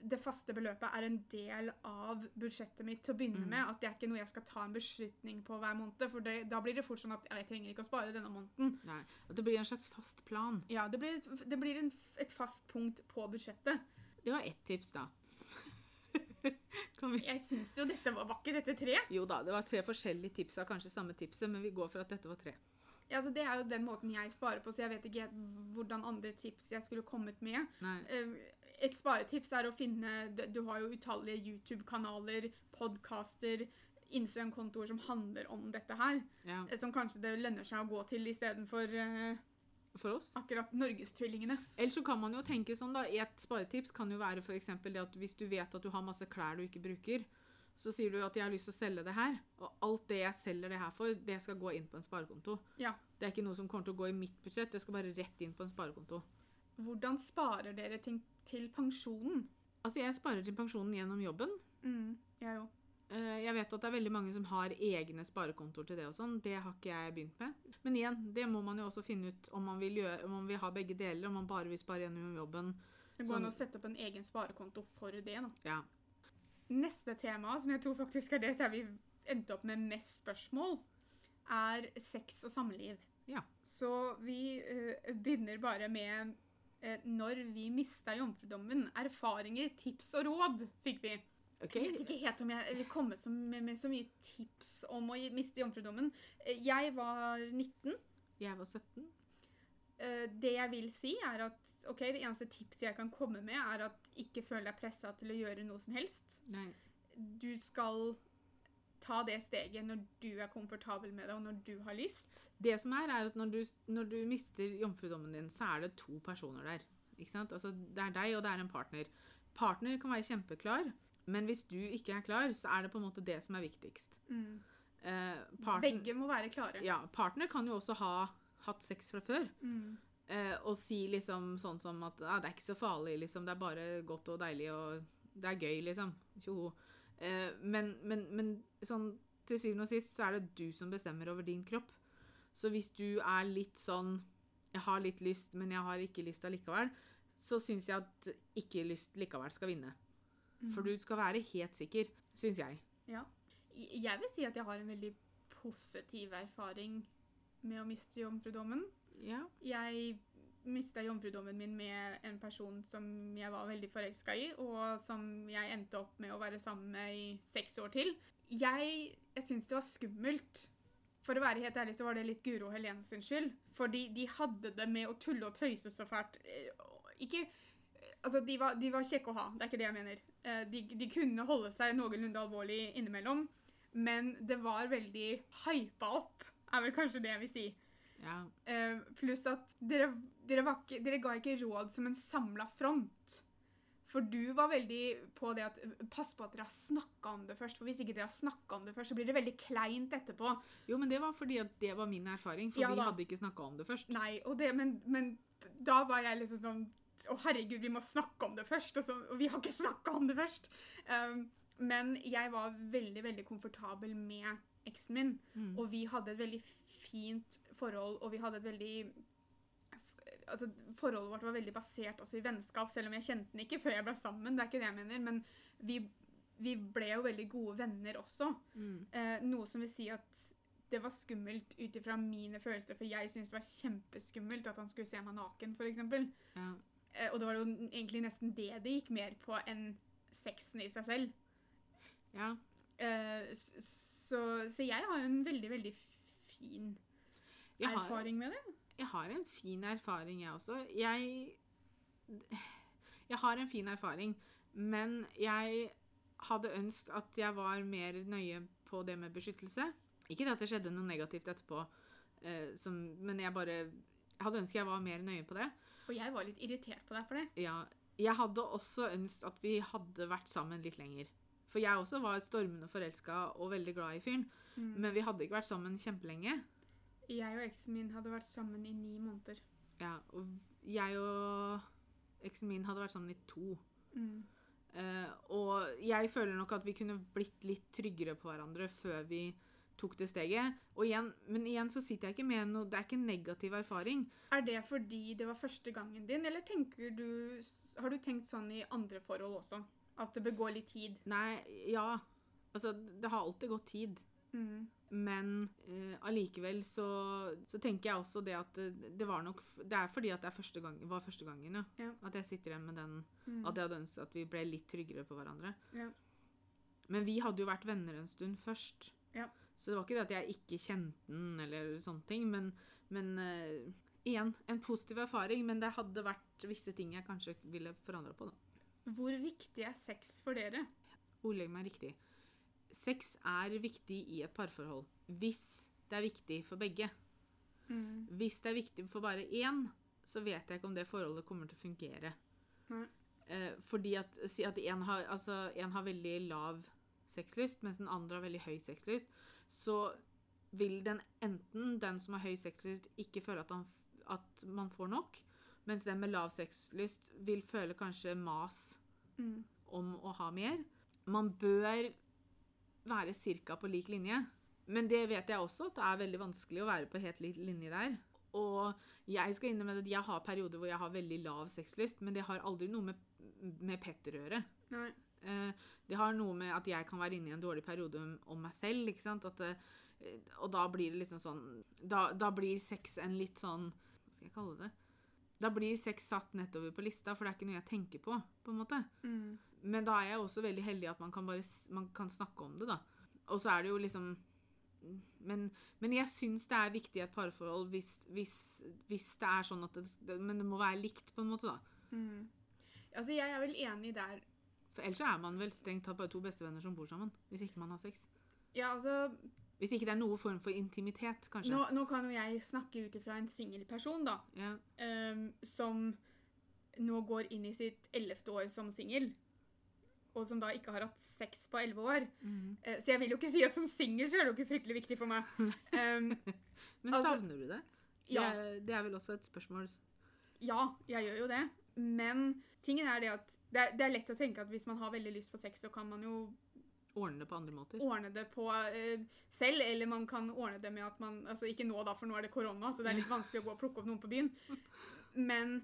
[SPEAKER 2] det faste beløpet er en del av budsjettet mitt til å begynne
[SPEAKER 1] Mm.
[SPEAKER 2] med. At det er ikke noe jeg skal ta en beslutning på hver måned. For det, da blir det fort sånn at jeg trenger ikke å spare denne måneden.
[SPEAKER 1] Nei. At det blir en slags fast plan.
[SPEAKER 2] Ja, Det blir, det blir en, et fast punkt på budsjettet.
[SPEAKER 1] Det var ett tips, da.
[SPEAKER 2] Jeg syns jo dette var Var ikke dette tre?
[SPEAKER 1] Jo da, det var tre forskjellige tips av kanskje samme tipset, men vi går for at dette var tre.
[SPEAKER 2] Ja, altså Det er jo den måten jeg sparer på, så jeg vet ikke hvordan andre tips jeg skulle kommet med.
[SPEAKER 1] Nei.
[SPEAKER 2] Eh, Et sparetips er å finne Du har jo utallige YouTube-kanaler, podkaster, Instagram-kontoer som handler om dette her.
[SPEAKER 1] Ja.
[SPEAKER 2] eh, Som kanskje det lønner seg å gå til istedenfor uh,
[SPEAKER 1] For oss.
[SPEAKER 2] akkurat Norgestvillingene.
[SPEAKER 1] Ellers så kan man jo tenke sånn da, Et sparetips kan jo være eksempel det at hvis du vet at du har masse klær du ikke bruker, så sier du at jeg har lyst til å selge det her, og alt det jeg selger det her for, det skal gå inn på en sparekonto.
[SPEAKER 2] Ja.
[SPEAKER 1] Det er ikke noe som kommer til å gå i mitt budsjett, det skal bare rett inn på en sparekonto.
[SPEAKER 2] Hvordan sparer dere ting til pensjonen?
[SPEAKER 1] Altså, jeg sparer til pensjonen gjennom jobben.
[SPEAKER 2] Mm, jeg òg.
[SPEAKER 1] Eh, Jeg vet at det er veldig mange som har egne sparekontoer til det og sånn. Det har ikke jeg begynt med. Men igjen, det må man jo også finne ut om man vil, gjøre, om man vil ha begge deler, om man bare vil spare gjennom jobben.
[SPEAKER 2] Det går an å sette opp en egen sparekonto for det. da.
[SPEAKER 1] Ja.
[SPEAKER 2] Neste tema, som jeg tror faktisk er det der vi endte opp med mest spørsmål, er sex og samliv.
[SPEAKER 1] Ja.
[SPEAKER 2] Så vi uh, begynner bare med uh, når vi mista jomfrudommen. Erfaringer, tips og råd fikk vi.
[SPEAKER 1] Ok.
[SPEAKER 2] Jeg vet ikke helt om jeg vil komme så, med, med så mye tips om å miste jomfrudommen. Eh, Jeg var 19.
[SPEAKER 1] Jeg var 17.
[SPEAKER 2] eh, det jeg vil si, er at ok, det eneste tipset jeg kan komme med, er at ikke føl deg pressa til å gjøre noe som helst.
[SPEAKER 1] Nei.
[SPEAKER 2] Du skal ta det steget når du er komfortabel med det, og når du har lyst.
[SPEAKER 1] Det som er, er at når du, når du mister jomfrudommen din, så er det to personer der. Altså, det er deg, og det er en partner. Partner kan være kjempeklar, men hvis du ikke er klar, så er det på en måte det som er viktigst. Eh, partner,
[SPEAKER 2] Begge må være klare.
[SPEAKER 1] ja, partner kan jo også ha hatt sex fra før.
[SPEAKER 2] Mm.
[SPEAKER 1] Eh, og si liksom sånn som at ah, det er ikke så farlig, liksom. Det er bare godt og deilig, og det er gøy, liksom. Tjoho. Eh, men, men, men sånn til syvende og sist så er det du som bestemmer over din kropp. Så hvis du er litt sånn Jeg har litt lyst, men jeg har ikke lyst allikevel. Så syns jeg at ikke lyst likevel skal vinne. For du skal være helt sikker, syns jeg.
[SPEAKER 2] Ja. Jeg vil si at jeg har en veldig positiv erfaring med å miste jomfrudommen.
[SPEAKER 1] Ja.
[SPEAKER 2] Jeg mista jomfrudommen min med en person som jeg var veldig forelska i, og som jeg endte opp med å være sammen med i seks år til. Jeg, jeg syns det var skummelt. For å være helt ærlig så var det litt Guro og Helene sin skyld. Fordi de hadde det med å tulle og tøyse så fælt. Eh, Ikke Altså, de var, de var kjekke å ha, det er ikke det jeg mener. Eh, De, de kunne holde seg noenlunde alvorlig innimellom, men det var veldig hypa opp, er vel kanskje det jeg vil si.
[SPEAKER 1] ja.
[SPEAKER 2] Uh, pluss at dere, dere, var ikke, dere ga ikke råd som en samla front. For du var veldig på det at Pass på at dere har snakka om det først. For hvis ikke dere har snakka om det først, så blir det veldig kleint etterpå.
[SPEAKER 1] Jo, men det var fordi at det var min erfaring, for
[SPEAKER 2] Ja
[SPEAKER 1] vi hadde ikke snakka om det først.
[SPEAKER 2] Nei, og det, men, men da var jeg liksom sånn Å, herregud, vi må snakke om det først. Og, så, og vi har ikke snakka om det først. Um, men jeg var veldig, veldig komfortabel med eksen min.
[SPEAKER 1] Mm.
[SPEAKER 2] Og vi hadde et veldig fint forhold, og vi hadde et veldig altså, Forholdet vårt var veldig basert også i vennskap, selv om jeg kjente den ikke før jeg ble sammen. det er ikke det jeg mener, Men vi, vi ble jo veldig gode venner også.
[SPEAKER 1] Mm.
[SPEAKER 2] Eh, noe som vil si at det var skummelt ut ifra mine følelser, for jeg syntes det var kjempeskummelt at han skulle se meg naken, f.eks.
[SPEAKER 1] Ja.
[SPEAKER 2] Eh, og det var jo egentlig nesten det det gikk mer på enn sexen i seg selv.
[SPEAKER 1] ja.
[SPEAKER 2] Eh, så, så jeg har en veldig, veldig fin
[SPEAKER 1] har,
[SPEAKER 2] erfaring med det.
[SPEAKER 1] jeg har en fin erfaring, jeg også. Jeg Jeg har en fin erfaring, men jeg hadde ønsket at jeg var mer nøye på det med beskyttelse. Ikke det at det skjedde noe negativt etterpå, eh, som, men jeg bare jeg hadde ønsket jeg var mer nøye på det.
[SPEAKER 2] Og jeg var litt irritert på deg for det.
[SPEAKER 1] Ja, jeg hadde også ønsket at vi hadde vært sammen litt lenger. For jeg også var stormende forelska og veldig glad i fyren.
[SPEAKER 2] Mm.
[SPEAKER 1] Men vi hadde ikke vært sammen kjempelenge.
[SPEAKER 2] Jeg og eksen min hadde vært sammen i ni måneder.
[SPEAKER 1] Ja, og jeg og eksen min hadde vært sammen i to.
[SPEAKER 2] Mm.
[SPEAKER 1] Uh, og jeg føler nok at vi kunne blitt litt tryggere på hverandre før vi tok det steget. Og igjen, men igjen så sitter jeg ikke med noe Det er ikke en negativ erfaring.
[SPEAKER 2] Er det fordi det var første gangen din, eller tenker du Har du tenkt sånn i andre forhold også? At det bør gå litt tid?
[SPEAKER 1] Nei, ja. Altså, det har alltid gått tid.
[SPEAKER 2] Mm.
[SPEAKER 1] Men eh, allikevel så, så tenker jeg også det at det, det var nok Det er fordi at det første gang, var første gangen, ja.
[SPEAKER 2] Ja.
[SPEAKER 1] At jeg sitter igjen med den
[SPEAKER 2] Mm.
[SPEAKER 1] At jeg hadde ønsket at vi ble litt tryggere på hverandre.
[SPEAKER 2] Ja.
[SPEAKER 1] Men vi hadde jo vært venner en stund først.
[SPEAKER 2] Ja.
[SPEAKER 1] Så det var ikke det at jeg ikke kjente den, eller sånne ting. Men, men uh, igjen, en positiv erfaring. Men det hadde vært visse ting jeg kanskje ville forandra på. da.
[SPEAKER 2] Hvor viktig er sex for dere?
[SPEAKER 1] Ordlegg meg riktig. Sex er viktig i et parforhold. Hvis det er viktig for begge.
[SPEAKER 2] Mm.
[SPEAKER 1] Hvis det er viktig for bare én, så vet jeg ikke om det forholdet kommer til å fungere.
[SPEAKER 2] Mm.
[SPEAKER 1] Eh, fordi at, si at en har, altså, en har veldig lav sexlyst, mens den andre har veldig høy sexlyst, så vil den enten den som har høy sexlyst, ikke føle at, han, at man får nok, mens den med lav sexlyst vil føle kanskje mas
[SPEAKER 2] Mm.
[SPEAKER 1] om å ha mer. Man bør være ca. på lik linje. Men det vet jeg også, at det er veldig vanskelig å være på helt lik linje der. Og jeg skal innrømme at jeg har perioder hvor jeg har veldig lav sexlyst, men det har aldri noe med, med Petter å gjøre.
[SPEAKER 2] Nei.
[SPEAKER 1] Eh, det har noe med at jeg kan være inne i en dårlig periode om, meg selv. ikke sant? At, eh, og da blir det liksom sånn da, da blir sex en litt sånn Hva skal jeg kalle det? Da blir sex satt nettover på lista, for det er ikke noe jeg tenker på. på en måte.
[SPEAKER 2] Mm.
[SPEAKER 1] Men da er jeg også veldig heldig at man kan, bare, man kan snakke om det, da. Og så er det jo liksom men, men jeg syns det er viktig i et parforhold hvis, hvis, hvis det er sånn at det, det Men det må være likt, på en måte, da.
[SPEAKER 2] Mm. Altså, jeg er vel enig der.
[SPEAKER 1] For ellers er man vel strengt tatt bare to bestevenner som bor sammen. Hvis ikke man har sex.
[SPEAKER 2] Ja, altså
[SPEAKER 1] Hvis ikke det er noe form for intimitet, kanskje.
[SPEAKER 2] Nå, nå kan jo jeg snakke ut ifra en singelperson, da.
[SPEAKER 1] Ja.
[SPEAKER 2] Um, som nå går inn i sitt ellevte år som singel. Og som da ikke har hatt sex på elleve år.
[SPEAKER 1] Mm.
[SPEAKER 2] Uh, så jeg vil jo ikke si at som singel så er det jo ikke fryktelig viktig for meg. Um,
[SPEAKER 1] Men
[SPEAKER 2] Altså-
[SPEAKER 1] savner du det?
[SPEAKER 2] Ja.
[SPEAKER 1] Det, er, det er vel også et spørsmål.
[SPEAKER 2] ja, jeg gjør jo det. Men tingen er det at det er, det er lett å tenke at hvis man har veldig lyst på sex, så kan man jo
[SPEAKER 1] Ordne det på andre måter.
[SPEAKER 2] ordne det på uh, selv, eller man kan ordne det med at man Altså ikke nå, da, for nå er det korona, så det er litt vanskelig å gå og plukke opp noen på byen. Men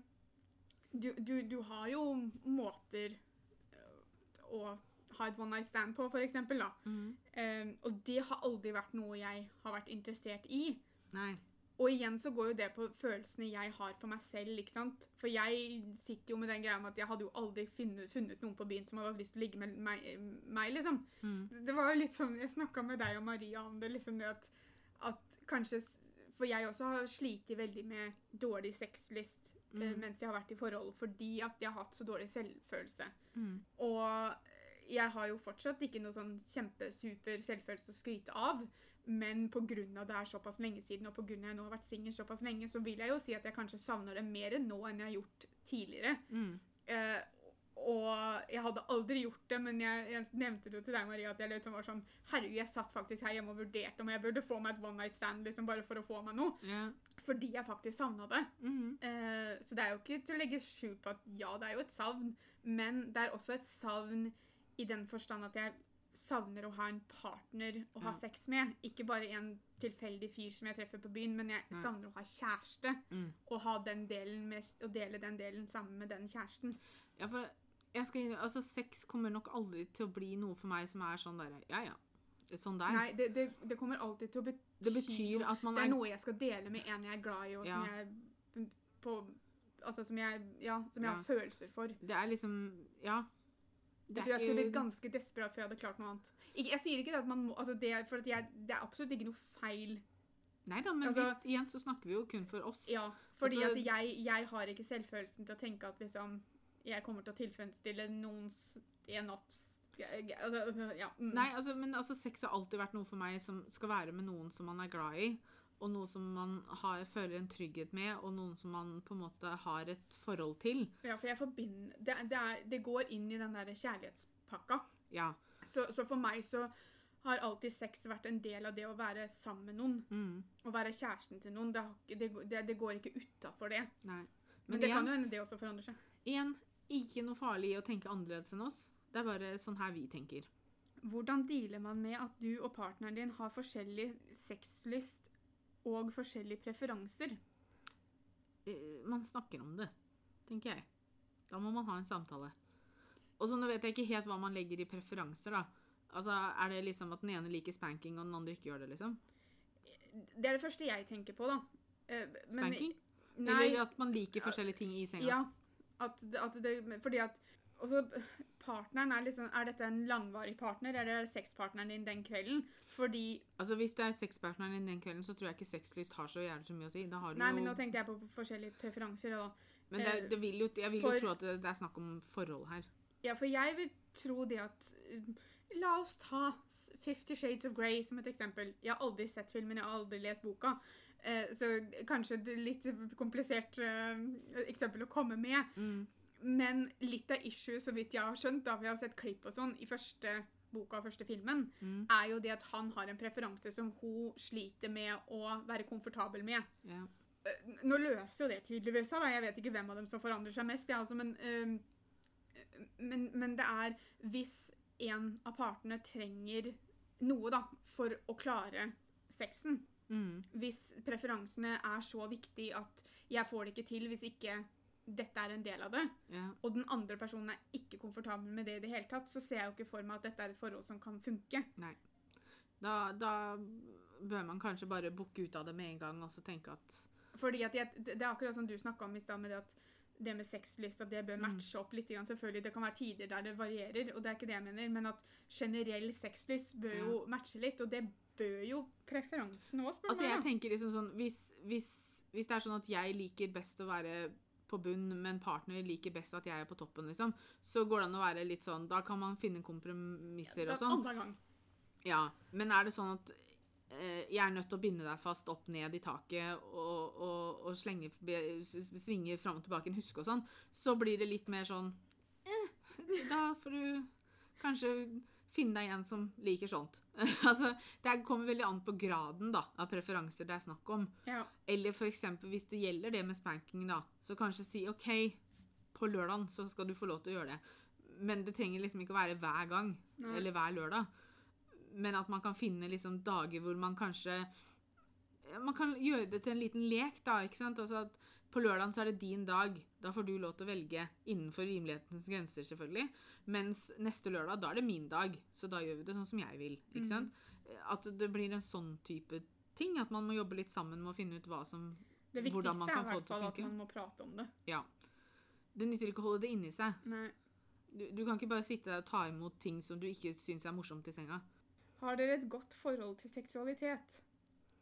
[SPEAKER 2] du, du, du har jo måter eh, å ha et one night stand på, da.
[SPEAKER 1] Mhm.
[SPEAKER 2] Eh, og det har aldri vært noe jeg har vært interessert i.
[SPEAKER 1] Nei.
[SPEAKER 2] Og igjen så går jo det på følelsene jeg har for meg selv. ikke sant? For jeg sitter jo med den greia med at jeg hadde jo aldri funnet, funnet noen på byen som hadde hatt lyst til å ligge med meg, meg liksom.
[SPEAKER 1] Mm.
[SPEAKER 2] Det var jo litt sånn, Jeg snakka med deg og Maria om det. liksom at, at kanskje, For jeg også har slitt veldig med dårlig sexlyst mm.
[SPEAKER 1] uh,
[SPEAKER 2] mens jeg har vært i forhold, fordi at jeg har hatt så dårlig selvfølelse.
[SPEAKER 1] Mm.
[SPEAKER 2] Og jeg har jo fortsatt ikke noe sånn kjempesuper selvfølelse å skryte av. Men pga. det er såpass lenge siden, og pga. jeg nå har vært singel såpass lenge, så vil jeg jo si at jeg kanskje savner det mer nå enn jeg har gjort tidligere.
[SPEAKER 1] Mm.
[SPEAKER 2] Eh, og jeg hadde aldri gjort det, men jeg, jeg nevnte det jo til deg, Maria, at jeg liksom var sånn Herregud, jeg satt faktisk her hjemme og vurderte om jeg burde få meg et one night stand liksom bare for å få meg noe.
[SPEAKER 1] Yeah.
[SPEAKER 2] Fordi jeg faktisk savna det.
[SPEAKER 1] Mhm.
[SPEAKER 2] Eh, så det er jo ikke til å legge skjul på at ja, det er jo et savn, men det er også et savn i den forstand at jeg savner å ha en partner å ha
[SPEAKER 1] Ja.
[SPEAKER 2] sex med. Ikke bare en tilfeldig fyr som jeg treffer på byen, men jeg
[SPEAKER 1] Nei.
[SPEAKER 2] savner å ha kjæreste.
[SPEAKER 1] Mm.
[SPEAKER 2] Og ha den delen med, og dele den delen sammen med den kjæresten.
[SPEAKER 1] Ja, for jeg skal altså Sex kommer nok aldri til å bli noe for meg som er sånn derre Ja, ja. Sånn der.
[SPEAKER 2] Nei, det, det, det kommer alltid til å bety
[SPEAKER 1] det betyr at man
[SPEAKER 2] Det
[SPEAKER 1] er
[SPEAKER 2] er noe jeg skal dele med en jeg er glad i, og
[SPEAKER 1] Ja.
[SPEAKER 2] som jeg på Altså som jeg, ja, som jeg
[SPEAKER 1] Ja.
[SPEAKER 2] har følelser for.
[SPEAKER 1] Det er liksom Ja. Det
[SPEAKER 2] Jeg tror jeg skulle blitt ganske desperat før jeg hadde klart noe annet. Jeg, jeg sier ikke at man må altså det, For at jeg, det er absolutt ikke noe feil.
[SPEAKER 1] Nei da, men
[SPEAKER 2] Altså-
[SPEAKER 1] vist, igjen så snakker vi jo kun for oss.
[SPEAKER 2] Ja, fordi
[SPEAKER 1] Altså-
[SPEAKER 2] at jeg, jeg har ikke selvfølelsen til å tenke at liksom jeg kommer til å tilfredsstille noens en natt altså, altså, ja. mm.
[SPEAKER 1] Nei, altså, men altså, sex har alltid vært noe for meg som skal være med noen som man er glad i, og noe som man har, føler en trygghet med, og noen som man på en måte har et forhold til.
[SPEAKER 2] Ja, for jeg forbinder det, det, er, det går inn i den der kjærlighetspakka.
[SPEAKER 1] Ja.
[SPEAKER 2] Så, så for meg så har alltid sex vært en del av det å være sammen med noen.
[SPEAKER 1] Mm,
[SPEAKER 2] Å være kjæresten til noen. Det, det, det, det går ikke utafor det.
[SPEAKER 1] nei.
[SPEAKER 2] Men,
[SPEAKER 1] Men,
[SPEAKER 2] det
[SPEAKER 1] igjen,
[SPEAKER 2] kan jo hende det også forandrer seg.
[SPEAKER 1] igjen, ikke noe farlig i å tenke annerledes enn oss. Det er bare sånn her vi tenker.
[SPEAKER 2] Hvordan dealer man med at du og partneren din har forskjellig sexlyst og forskjellige preferanser?
[SPEAKER 1] Eh, Man snakker om det, tenker jeg. Da må man ha en samtale. Og så nå vet jeg ikke helt hva man legger i preferanser, da. Altså, Er det liksom at den ene liker spanking, og den andre ikke gjør det, liksom?
[SPEAKER 2] Det er det første jeg tenker på, da. Eh, men-
[SPEAKER 1] Spanking?
[SPEAKER 2] Nei,
[SPEAKER 1] Eller at man liker forskjellige ting i senga?
[SPEAKER 2] ja. At, at det, fordi at også partneren er liksom Er dette en langvarig partner, eller er det sexpartneren din den kvelden? Fordi
[SPEAKER 1] Altså, Hvis det er sexpartneren din den kvelden, så tror jeg ikke sexlyst har så jævlig så mye å si. Da har du
[SPEAKER 2] Nei,
[SPEAKER 1] jo...
[SPEAKER 2] men nå tenkte jeg på forskjellige preferanser. Da.
[SPEAKER 1] Men det, er- det vil jo, jeg vil
[SPEAKER 2] for-
[SPEAKER 1] jo tro at det, er snakk om forhold her.
[SPEAKER 2] Ja, for jeg vil tro det at uh, La oss ta Fifty Shades of Grey som et eksempel. Jeg har aldri sett filmen, jeg har aldri lest boka. Eh, så kanskje er litt komplisert eh, eksempel å komme med.
[SPEAKER 1] Mm.
[SPEAKER 2] Men litt av issue, så vidt jeg har skjønt, da vi har sett klipp og sånn, i første boka og første filmen,
[SPEAKER 1] Mm.
[SPEAKER 2] er jo det at han har en preferanse som hun sliter med å være komfortabel med.
[SPEAKER 1] Ja.
[SPEAKER 2] Eh, Nå løser jo det tydeligvis seg. Jeg vet ikke hvem av dem som forandrer seg mest, ja, altså, men, eh, men, men det er hvis en av partene trenger noe, da, for å klare sexen.
[SPEAKER 1] Mm.
[SPEAKER 2] Hvis preferansene er så viktig at jeg får det ikke til hvis ikke dette er en del av det,
[SPEAKER 1] ja.
[SPEAKER 2] og den andre personen er ikke komfortabel med det i det hele tatt, så ser jeg jo ikke for meg at dette er et forhold som kan funke.
[SPEAKER 1] Da, da bør man kanskje bare booke ut av det med en gang og så tenke at
[SPEAKER 2] Fordi at jeg, det er akkurat som du snakka om i stad, med det at det med sexlyst, at det bør
[SPEAKER 1] Mm.
[SPEAKER 2] matche opp litt. Selvfølgelig, Det kan være tider der det varierer, og det er ikke det jeg mener, men at generell sexlyst bør jo matche litt, og det bør jo preferansen òg, spør du
[SPEAKER 1] Altså,
[SPEAKER 2] meg. Jeg
[SPEAKER 1] tenker liksom sånn hvis, hvis, hvis det er sånn at jeg liker best å være på bunn, men partner liker best at jeg er på toppen, liksom, så går det an å være litt sånn Da kan man finne kompromisser og sånn. Ja, men er det sånn at eh, jeg er nødt til å binde deg fast opp ned i taket og, og, og slenge, be- svinge fram og tilbake en huske og sånn, så blir det litt mer sånn eh, Da får du kanskje finne deg en som liker sånt. altså, det kommer veldig an på graden da, av preferanser det er snakk om.
[SPEAKER 2] Ja.
[SPEAKER 1] Eller for eksempel hvis det gjelder det med spanking, da, så kanskje si OK, på lørdagen så skal du få lov til å gjøre det. Men det trenger liksom ikke å være hver gang,
[SPEAKER 2] Nei.
[SPEAKER 1] eller hver lørdag. Men at man kan finne liksom dager hvor man kanskje Man kan gjøre det til en liten lek, da. ikke sant? Altså at På lørdagen så er det din dag. Da får du lov til å velge innenfor rimelighetens grenser, selvfølgelig. Mens neste lørdag, da er det min dag. Så da gjør vi det sånn som jeg vil. ikke
[SPEAKER 2] sant?
[SPEAKER 1] sant? At det blir en sånn type ting. At man må jobbe litt sammen med å finne ut hva som
[SPEAKER 2] Det
[SPEAKER 1] hvordan
[SPEAKER 2] viktigste
[SPEAKER 1] man
[SPEAKER 2] er
[SPEAKER 1] kan
[SPEAKER 2] i
[SPEAKER 1] få
[SPEAKER 2] hvert
[SPEAKER 1] det til å
[SPEAKER 2] fall at man må prate om det.
[SPEAKER 1] Ja. Det nytter ikke å holde det inni seg.
[SPEAKER 2] Nei.
[SPEAKER 1] Du, du kan ikke bare sitte der og ta imot ting som du ikke syns er morsomt i senga.
[SPEAKER 2] Har dere et godt forhold til seksualitet?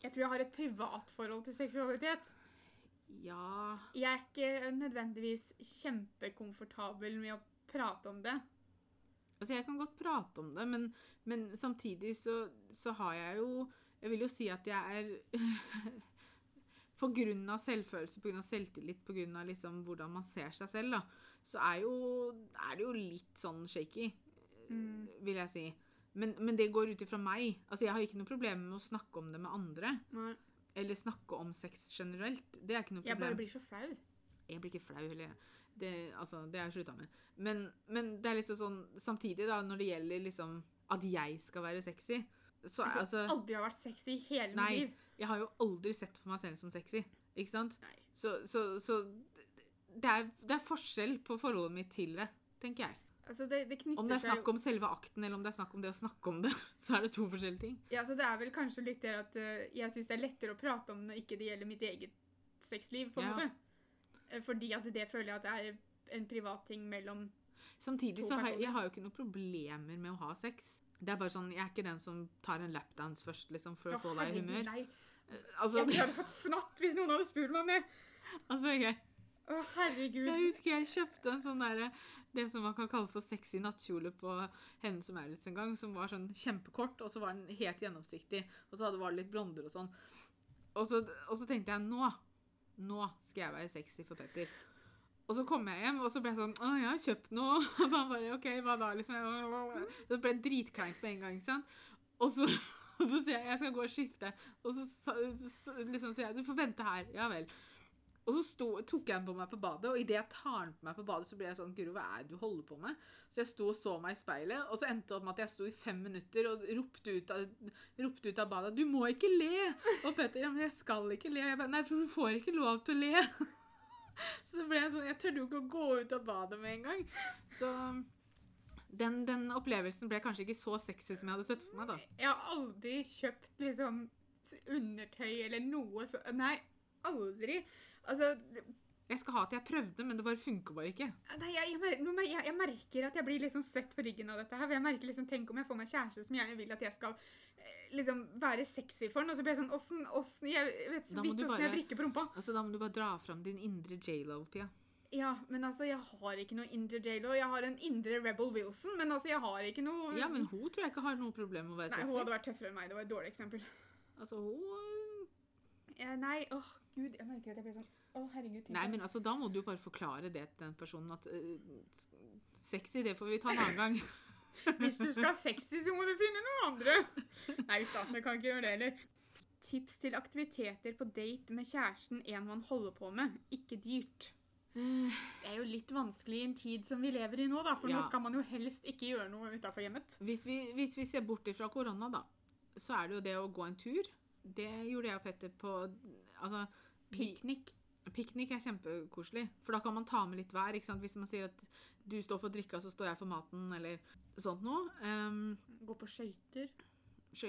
[SPEAKER 2] Jeg tror jeg har et privat forhold til seksualitet.
[SPEAKER 1] Ja
[SPEAKER 2] Jeg er ikke nødvendigvis kjempekomfortabel med å prate om det.
[SPEAKER 1] Altså, jeg kan godt prate om det, men, men samtidig så, så har jeg jo Jeg vil jo si at jeg er På grunn av selvfølelse, på grunn av selvtillit, på grunn av liksom hvordan man ser seg selv, da, så er, jo, er det jo litt sånn shaky,
[SPEAKER 2] Mm.
[SPEAKER 1] vil jeg si. Men, men det går ut ifra meg. Altså, jeg har ikke noe problem med å snakke om det med andre.
[SPEAKER 2] Nei.
[SPEAKER 1] Eller snakke om sex generelt. Det er ikke noe
[SPEAKER 2] Jeg bare blir så flau.
[SPEAKER 1] Jeg blir ikke flau heller. Det, altså, det har jeg slutta med. Men, men det er liksom sånn Samtidig, da, når det gjelder liksom at jeg skal være sexy, så
[SPEAKER 2] Jeg
[SPEAKER 1] altså
[SPEAKER 2] aldri har vært sexy i hele
[SPEAKER 1] Nei.
[SPEAKER 2] mitt liv.
[SPEAKER 1] Jeg har jo aldri sett på meg selv som sexy. Ikke sant?
[SPEAKER 2] Nei.
[SPEAKER 1] Så, så, så det, er, det er forskjell på forholdet mitt til det, tenker jeg.
[SPEAKER 2] Altså, det, det
[SPEAKER 1] Om det er snakk om selve akten, eller om det er snakk om det å snakke om det, så er det to forskjellige ting.
[SPEAKER 2] Ja, så det er vel kanskje litt det at eh, jeg syns det er lettere å prate om når ikke det gjelder mitt eget sexliv, på en
[SPEAKER 1] Ja.
[SPEAKER 2] måte. Eh, Fordi at det føler jeg at det er en privat ting mellom
[SPEAKER 1] Samtidig
[SPEAKER 2] To
[SPEAKER 1] så har jeg, jeg har jo ikke noen problemer med å ha sex. Det er bare sånn, Jeg er ikke den som tar en lapdance først, liksom, for å
[SPEAKER 2] Å,
[SPEAKER 1] få deg i humør.
[SPEAKER 2] Nei.
[SPEAKER 1] Altså,
[SPEAKER 2] Jeg hadde fått fnatt hvis noen hadde spurt meg om det.
[SPEAKER 1] altså jeg,
[SPEAKER 2] Å, herregud.
[SPEAKER 1] Jeg husker jeg kjøpte en sånn derre Det som man kan kalle for sexy nattkjole på henne som Maurits en gang, som var sånn kjempekort, og så var den helt gjennomsiktig, og så var det litt blonder og sånn. Og så, og så tenkte jeg nå Nå skal jeg være sexy for Petter. Og så kom jeg hjem, og så ble jeg sånn Å, jeg har kjøpt noe. Og så han bare OK, hva da? liksom. Så ble dritkleint med en gang, ikke sant. Og så, og så sier jeg jeg skal gå og skifte. Og så, så, så liksom sier jeg du får vente her. Ja vel. Og så sto, tok jeg den på meg på badet, og idet jeg tar den på meg på badet, så ble jeg sånn Guro, hva er det du holder på med? Så jeg sto og så meg i speilet, og så endte det opp med at jeg sto i fem minutter og ropte ut av, ropte ut av badet 'Du må ikke le!' Og Petter 'Ja, men jeg skal ikke le.' Jeg bare 'Nei, for du får ikke lov til å le'. Så ble jeg sånn Jeg tørde jo ikke å gå ut av badet med en gang. Så den, den opplevelsen ble kanskje ikke så sexy som jeg hadde sett for meg, da.
[SPEAKER 2] Jeg har aldri kjøpt liksom undertøy eller noe så Nei, aldri. Altså
[SPEAKER 1] Jeg skal ha at jeg prøvde, men det bare funker bare ikke.
[SPEAKER 2] Nei, jeg, jeg, jeg, merker at jeg blir liksom svett på ryggen av dette her. Jeg merker liksom, Tenk om jeg får meg kjæreste som gjerne vil at jeg skal eh, liksom være sexy for han, og så blir jeg sånn åssen, åssen Jeg vet så vidt åssen jeg vrikker på rumpa.
[SPEAKER 1] Altså, Da må du bare dra fram din indre J.Lo, Pia.
[SPEAKER 2] Ja, men altså, jeg har ikke noe indre J.Lo. Jeg har en indre Rebel Wilson, men altså, jeg har ikke noe
[SPEAKER 1] Ja, men hun tror jeg ikke har noe problem med å være sexy.
[SPEAKER 2] Nei, hun hadde vært tøffere enn meg. Det var et dårlig eksempel.
[SPEAKER 1] Altså, hun...
[SPEAKER 2] ja, nei, åh, gud, jeg merker at jeg blir sånn Å, herregud.
[SPEAKER 1] Nei, men altså, da må du bare forklare det til den personen at uh, Sexy, det får vi ta en annen gang.
[SPEAKER 2] Hvis du skal ha sexy, så må du finne noen andre. Nei, statene kan ikke gjøre det heller. Tips til aktiviteter på date med kjæresten en man holder på med. Ikke dyrt. Det er jo litt vanskelig i en tid som vi lever i nå, da, for
[SPEAKER 1] Ja.
[SPEAKER 2] nå skal man jo helst ikke gjøre noe utafor hjemmet.
[SPEAKER 1] Hvis vi, hvis vi ser bort fra korona, da, så er det jo det å gå en tur. Det gjorde jeg og Petter på Altså
[SPEAKER 2] Piknik.
[SPEAKER 1] Piknik er kjempekoselig, for da kan man ta med litt hver. ikke sant? Hvis man sier at du står for drikka, så står jeg for maten, eller sånt noe. Um,
[SPEAKER 2] Gå på skøyter.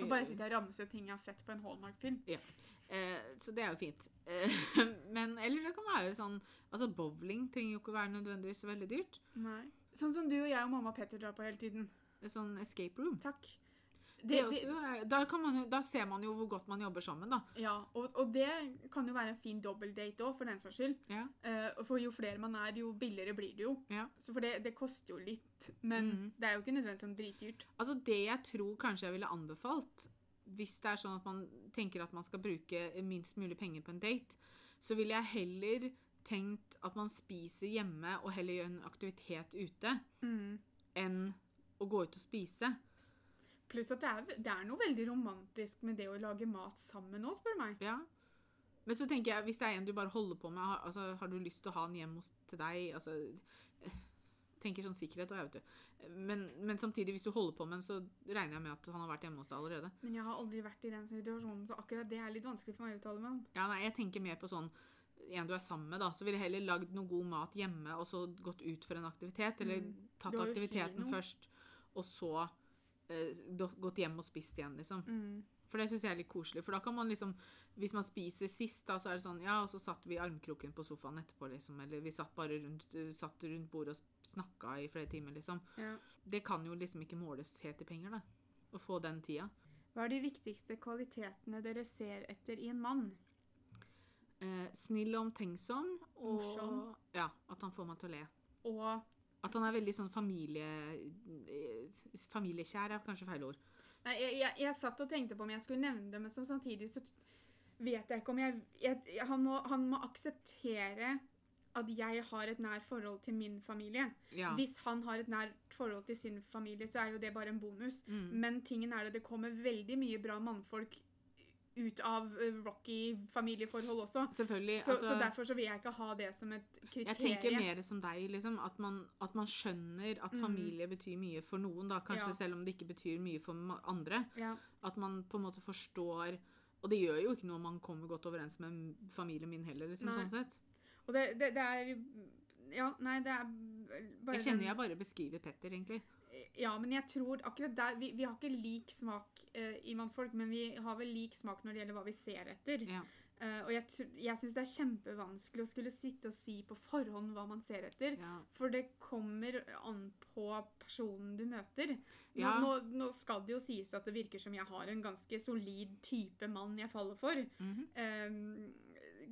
[SPEAKER 2] Og bare sitte og ramse opp ting jeg har sett på en Hallmark-film.
[SPEAKER 1] eh, så det er jo fint. Eh, men eller det kan være sånn Altså bowling trenger jo ikke være nødvendigvis veldig dyrt.
[SPEAKER 2] Nei. Sånn som du og jeg og mamma og Petter drar på hele tiden.
[SPEAKER 1] Sånn escape room.
[SPEAKER 2] Takk.
[SPEAKER 1] Det,
[SPEAKER 2] Det,
[SPEAKER 1] da, kan man da ser man jo hvor godt man jobber sammen, da.
[SPEAKER 2] ja, og, og det kan jo være en fin dobbeltdate òg, for den saks skyld.
[SPEAKER 1] Ja.
[SPEAKER 2] Uh, for jo flere man er, jo billigere blir det jo.
[SPEAKER 1] Ja.
[SPEAKER 2] Så for det, det koster jo litt, men
[SPEAKER 1] Mhm.
[SPEAKER 2] det er jo ikke nødvendigvis sånn dritdyrt.
[SPEAKER 1] Altså Det jeg tror kanskje jeg ville anbefalt, hvis det er sånn at man tenker at man skal bruke minst mulig penger på en date, så ville jeg heller tenkt at man spiser hjemme og heller gjør en aktivitet ute, enn å gå ut og spise.
[SPEAKER 2] Pluss at det er, det er noe veldig romantisk med det å lage mat sammen òg, spør du meg.
[SPEAKER 1] Ja. Men så tenker jeg, hvis det er en du bare holder på med, har, altså, har du lyst til å ha den hjem hos, til deg altså, eh, tenker sånn sikkerhet og jeg vet du. Men, men samtidig, hvis du holder på med den, så regner jeg med at han har vært hjemme hos deg allerede.
[SPEAKER 2] Men jeg har aldri vært i den situasjonen, så akkurat det er litt vanskelig for meg å uttale meg om.
[SPEAKER 1] Ja, nei, jeg tenker mer på sånn en du er sammen med, da. Så ville jeg heller lagd noe god mat hjemme og så gått ut for en aktivitet. Eller
[SPEAKER 2] Mm.
[SPEAKER 1] tatt aktiviteten først, og så gått hjem og spist igjen, liksom.
[SPEAKER 2] Mm.
[SPEAKER 1] For det syns jeg er litt koselig. For da kan man liksom Hvis man spiser sist, da, så er det sånn Ja, og så satt vi i armkroken på sofaen etterpå, liksom. Eller vi satt bare rundt, satt rundt bordet og snakka i flere timer, liksom.
[SPEAKER 2] Ja.
[SPEAKER 1] Det kan jo liksom ikke måles helt i penger, da. Å få den tida.
[SPEAKER 2] Hva er de viktigste kvalitetene dere ser etter i en mann?
[SPEAKER 1] Eh, snill og omtenksom. Og
[SPEAKER 2] Morsom.
[SPEAKER 1] ja, at han får meg til å le.
[SPEAKER 2] Og
[SPEAKER 1] At han er veldig sånn familie... eh, Familiekjær er kanskje feil ord.
[SPEAKER 2] Nei, jeg, jeg, jeg satt og tenkte på om jeg skulle nevne det, men som samtidig så vet jeg ikke om jeg, jeg, jeg han, må, han må akseptere at jeg har et nært forhold til min familie.
[SPEAKER 1] Ja.
[SPEAKER 2] Hvis han har et nært forhold til sin familie, så er jo det bare en bonus.
[SPEAKER 1] Mm.
[SPEAKER 2] Men tingen er at det kommer veldig mye bra mannfolk ut av eh, rocky familieforhold også.
[SPEAKER 1] Selvfølgelig.
[SPEAKER 2] Så,
[SPEAKER 1] altså,
[SPEAKER 2] så derfor så vil jeg ikke ha det som et kriterium.
[SPEAKER 1] jeg tenker mer som deg, liksom. At man, at man skjønner at
[SPEAKER 2] Mm.
[SPEAKER 1] familie betyr mye for noen, da. Kanskje
[SPEAKER 2] Ja.
[SPEAKER 1] selv om det ikke betyr mye for andre.
[SPEAKER 2] Ja.
[SPEAKER 1] At man på en måte forstår Og det gjør jo ikke noe om man kommer godt overens med familien min heller, liksom,
[SPEAKER 2] Nei.
[SPEAKER 1] sånn sett.
[SPEAKER 2] Og det, det, det er Ja, nei, det er bare
[SPEAKER 1] Jeg kjenner jeg bare beskriver Petter, egentlig.
[SPEAKER 2] Ja, men jeg tror akkurat der Vi, vi har ikke lik smak uh, i mannfolk, men vi har vel lik smak når det gjelder hva vi ser etter.
[SPEAKER 1] Ja.
[SPEAKER 2] Uh, og jeg, jeg syns det er kjempevanskelig å skulle sitte og si på forhånd hva man ser etter.
[SPEAKER 1] Ja.
[SPEAKER 2] For det kommer an på personen du møter. Nå,
[SPEAKER 1] Ja.
[SPEAKER 2] nå, nå skal det jo sies at det virker som jeg har en ganske solid type mann jeg faller for.
[SPEAKER 1] Mm
[SPEAKER 2] -hmm.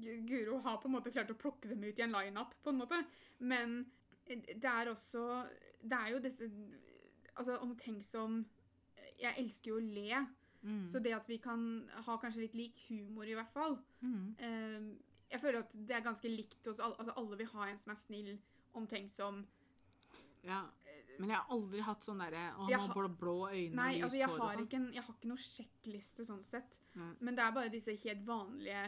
[SPEAKER 2] Gu- Guro har på en måte klart å plukke dem ut i en lineup, på en måte. Men det er også Det er jo disse Altså, omtenksom Jeg elsker jo å le,
[SPEAKER 1] Mm.
[SPEAKER 2] så det at vi kan ha kanskje litt lik humor, i hvert fall
[SPEAKER 1] mm.
[SPEAKER 2] eh, Jeg føler at det er ganske likt hos alle. Altså, alle vil ha en som er snill, omtenksom
[SPEAKER 1] Ja. Men jeg har aldri hatt sånn derre Å, han har blå, blå øyne
[SPEAKER 2] Nei,
[SPEAKER 1] og
[SPEAKER 2] altså,
[SPEAKER 1] lyst
[SPEAKER 2] jeg
[SPEAKER 1] hår og
[SPEAKER 2] har,
[SPEAKER 1] sånn.
[SPEAKER 2] ikke en, jeg har ikke noe sjekkliste sånn sett.
[SPEAKER 1] Mm.
[SPEAKER 2] Men det er bare disse helt vanlige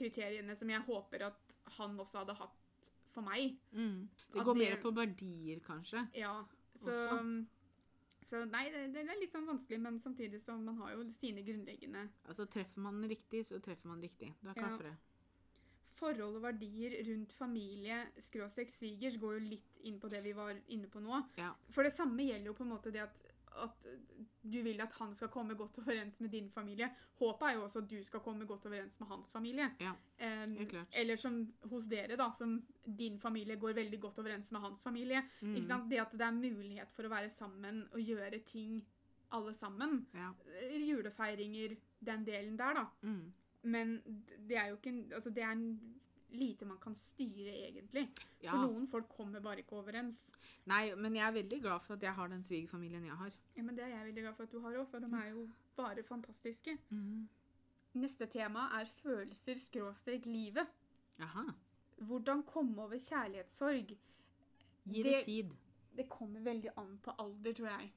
[SPEAKER 2] kriteriene som jeg håper at han også hadde hatt for meg.
[SPEAKER 1] Mm. Det går
[SPEAKER 2] det-
[SPEAKER 1] mer på verdier, kanskje.
[SPEAKER 2] Ja, så,
[SPEAKER 1] Også.
[SPEAKER 2] Så nei, det, det er litt sånn vanskelig, men samtidig så man har jo sine grunnleggende
[SPEAKER 1] Altså, treffer man riktig, så treffer man riktig. Da
[SPEAKER 2] Ja.
[SPEAKER 1] klaffer det.
[SPEAKER 2] forhold og verdier rundt familie, skråstrek svigers, går jo litt inn på det vi var inne på nå.
[SPEAKER 1] Ja.
[SPEAKER 2] For det samme gjelder jo på en måte det at, at du vil at han skal komme godt overens med din familie. Håpet er jo også at du skal komme godt overens med hans familie.
[SPEAKER 1] Ja, helt klart.
[SPEAKER 2] eller som hos dere, da, som din familie går veldig godt overens med hans familie.
[SPEAKER 1] Mm.
[SPEAKER 2] Ikke sant? Det at det er mulighet for å være sammen og gjøre ting alle sammen.
[SPEAKER 1] Ja.
[SPEAKER 2] Julefeiringer, den delen der, da.
[SPEAKER 1] Mm.
[SPEAKER 2] Men det er jo ikke Altså, det er en lite man kan styre, egentlig.
[SPEAKER 1] ja.
[SPEAKER 2] For noen folk kommer bare ikke overens.
[SPEAKER 1] Nei, men jeg er veldig glad for at jeg har den svigerfamilien jeg har.
[SPEAKER 2] Ja, men Det er jeg veldig glad for at du har òg, for de er jo bare fantastiske.
[SPEAKER 1] Mm.
[SPEAKER 2] Neste tema er følelser skråstrek livet.
[SPEAKER 1] Jaha.
[SPEAKER 2] Hvordan komme over kjærlighetssorg.
[SPEAKER 1] Gi det
[SPEAKER 2] Det-
[SPEAKER 1] tid.
[SPEAKER 2] Det kommer veldig an på alder, tror jeg.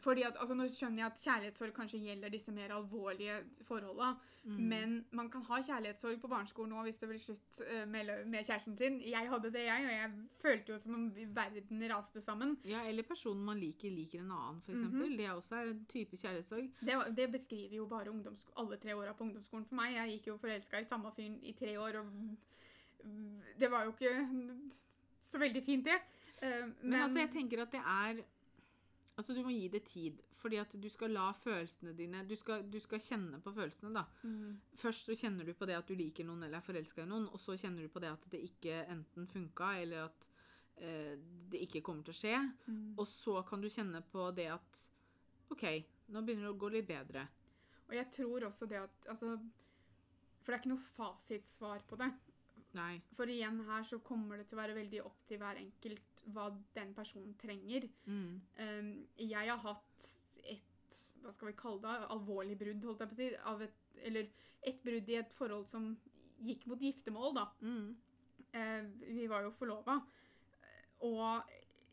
[SPEAKER 2] Fordi at, altså Nå skjønner jeg at kjærlighetssorg kanskje gjelder disse mer alvorlige forholda.
[SPEAKER 1] Mm.
[SPEAKER 2] Men man kan ha kjærlighetssorg på barneskolen òg hvis det blir slutt eh, med, med kjæresten sin. Jeg hadde det, jeg, og jeg følte jo som om verden raste sammen.
[SPEAKER 1] Ja, eller personen man liker, liker en annen, for
[SPEAKER 2] Mm
[SPEAKER 1] eksempel. Det er også en type kjærlighetssorg.
[SPEAKER 2] Det, det beskriver jo bare alle tre åra på ungdomsskolen for meg. Jeg gikk jo forelska i samme fyren i tre år, og det var jo ikke så veldig fint, det. Men,
[SPEAKER 1] Men, altså, jeg tenker at det er Altså, du må gi det tid. Fordi at du skal la følelsene dine Du skal, du skal kjenne på følelsene, da.
[SPEAKER 2] Mm.
[SPEAKER 1] Først så kjenner du på det at du liker noen eller er forelska i noen, og så kjenner du på det at det ikke enten funka, eller at eh, det ikke kommer til å skje.
[SPEAKER 2] Mm.
[SPEAKER 1] Og så kan du kjenne på det at OK, nå begynner det å gå litt bedre.
[SPEAKER 2] Og jeg tror også det at altså, For det er ikke noe fasitsvar på det.
[SPEAKER 1] Nei.
[SPEAKER 2] For igjen her så kommer det til å være veldig opp til hver enkelt hva den personen trenger.
[SPEAKER 1] Mm.
[SPEAKER 2] Um, jeg har hatt et hva skal vi kalle det, alvorlig brudd, holdt jeg på å si. Av et, eller et brudd i et forhold som gikk mot giftermål, da.
[SPEAKER 1] Mm.
[SPEAKER 2] Uh, vi var jo forlova. Og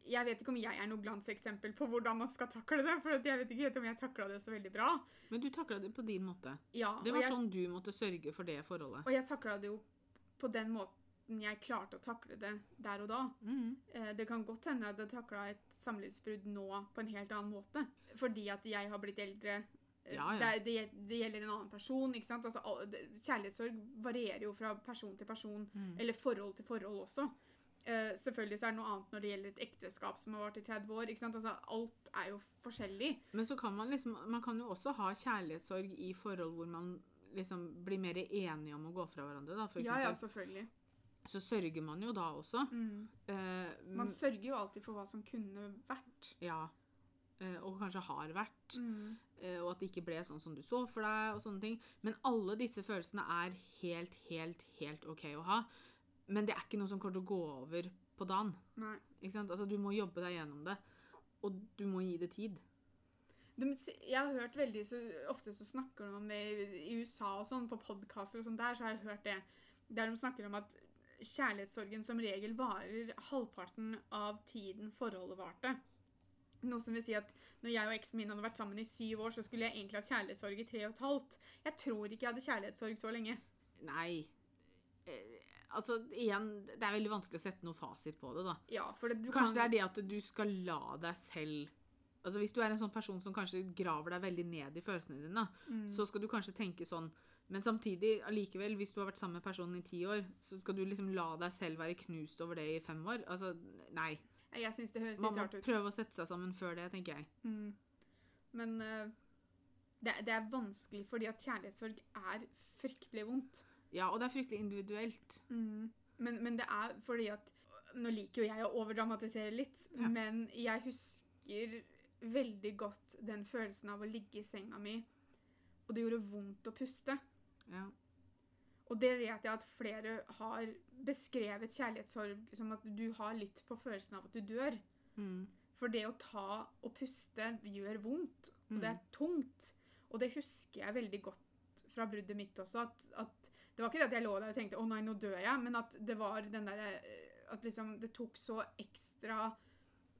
[SPEAKER 2] jeg vet ikke om jeg er noe glanseksempel på hvordan man skal takle det. For jeg vet ikke om jeg takla det så veldig bra.
[SPEAKER 1] Men du takla det på din måte.
[SPEAKER 2] Ja,
[SPEAKER 1] Det var
[SPEAKER 2] jeg,
[SPEAKER 1] sånn du måtte sørge for det forholdet.
[SPEAKER 2] og jeg takla det jo på den måten jeg klarte å takle det der og da.
[SPEAKER 1] Mm.
[SPEAKER 2] Eh, det kan godt hende at jeg takla et samlivsbrudd nå på en helt annen måte. Fordi at jeg har blitt eldre. Eh,
[SPEAKER 1] Ja, ja.
[SPEAKER 2] Det, det, det gjelder en annen person. ikke sant? Altså, kjærlighetssorg varierer jo fra person til person.
[SPEAKER 1] Mm.
[SPEAKER 2] Eller forhold til forhold også. Eh, selvfølgelig så er det noe annet når det gjelder et ekteskap som har vart i 30 år. ikke sant? Altså, alt er jo forskjellig.
[SPEAKER 1] Men så kan man liksom Man kan jo også ha kjærlighetssorg i forhold hvor man liksom blir mer enige om å gå fra hverandre, da. For
[SPEAKER 2] Ja,
[SPEAKER 1] eksempel.
[SPEAKER 2] ja, selvfølgelig.
[SPEAKER 1] Så sørger man jo da også.
[SPEAKER 2] Mm.
[SPEAKER 1] Eh,
[SPEAKER 2] Man sørger jo alltid for hva som kunne vært.
[SPEAKER 1] ja. Eh, og kanskje har vært.
[SPEAKER 2] Mm.
[SPEAKER 1] eh, og at det ikke ble sånn som du så for deg, og sånne ting. Men alle disse følelsene er helt, helt, helt OK å ha. Men det er ikke noe som kommer til å gå over på dagen.
[SPEAKER 2] Nei.
[SPEAKER 1] Ikke sant? Altså, du må jobbe deg gjennom det. Og du må gi det tid.
[SPEAKER 2] De, jeg har hørt veldig så, Ofte så snakker de om det i, i USA og sånn, på podkaster og sånn der, så har jeg hørt det. Der de snakker om at kjærlighetssorgen som regel varer halvparten av tiden forholdet varte. Noe som vil si at når jeg og eksen min hadde vært sammen i syv år, så skulle jeg egentlig hatt kjærlighetssorg i tre og et halvt. Jeg tror ikke jeg hadde kjærlighetssorg så lenge.
[SPEAKER 1] Nei. Eh, altså, igjen, det er veldig vanskelig å sette noe fasit på det, da.
[SPEAKER 2] Ja, for det, du
[SPEAKER 1] Kanskje det er det at du skal la deg selv Altså Hvis du er en sånn person som kanskje graver deg veldig ned i følelsene dine,
[SPEAKER 2] Mm.
[SPEAKER 1] så skal du kanskje tenke sånn Men samtidig, allikevel, hvis du har vært sammen med personen i ti år, så skal du liksom la deg selv være knust over det i fem år? Altså, nei.
[SPEAKER 2] Jeg synes det høres
[SPEAKER 1] Man må prøve å sette seg sammen før det, tenker jeg.
[SPEAKER 2] Mm. Men uh, det, det er vanskelig fordi at kjærlighetssorg er fryktelig vondt.
[SPEAKER 1] Ja, og det er fryktelig individuelt.
[SPEAKER 2] Men, men det er fordi at Nå liker jo jeg å overdramatisere litt,
[SPEAKER 1] Ja.
[SPEAKER 2] men jeg husker veldig godt den følelsen av å ligge i senga mi, og det gjorde vondt å puste.
[SPEAKER 1] Ja.
[SPEAKER 2] Og det vet jeg at flere har beskrevet kjærlighetssorg som at du har litt på følelsen av at du dør.
[SPEAKER 1] Mm.
[SPEAKER 2] For det å ta og puste gjør vondt, og
[SPEAKER 1] Mm.
[SPEAKER 2] det er tungt. Og det husker jeg veldig godt fra bruddet mitt også. At, at det var ikke det at jeg lå der og tenkte 'å nei, nå dør jeg', men at det var den derre At liksom det tok så ekstra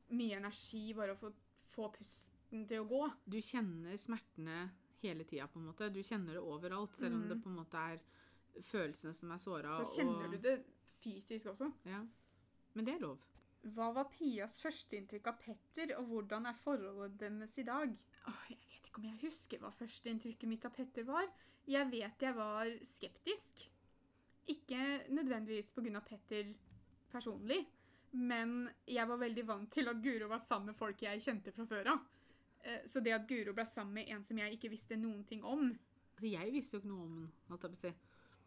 [SPEAKER 2] mye energi bare å få, få pusten til å gå.
[SPEAKER 1] Du kjenner smertene hele tida, på en måte. Du kjenner det overalt, selv om
[SPEAKER 2] Mhm.
[SPEAKER 1] det på en måte er følelsene som er såra.
[SPEAKER 2] Så kjenner du det fysisk også.
[SPEAKER 1] Ja. Men det er lov.
[SPEAKER 2] Hva var Pias førsteinntrykk av Petter, og hvordan er forholdet deres i dag? Åh, jeg vet ikke om jeg husker hva førsteinntrykket mitt av Petter var. Jeg vet jeg var skeptisk. Ikke nødvendigvis pga. Petter personlig, men jeg var veldig vant til at Guro var sammen med folk jeg kjente fra før av. Eh, Så det at Guro ble sammen med en som jeg ikke visste noen ting om
[SPEAKER 1] Altså, jeg visste jo ikke noe om henne.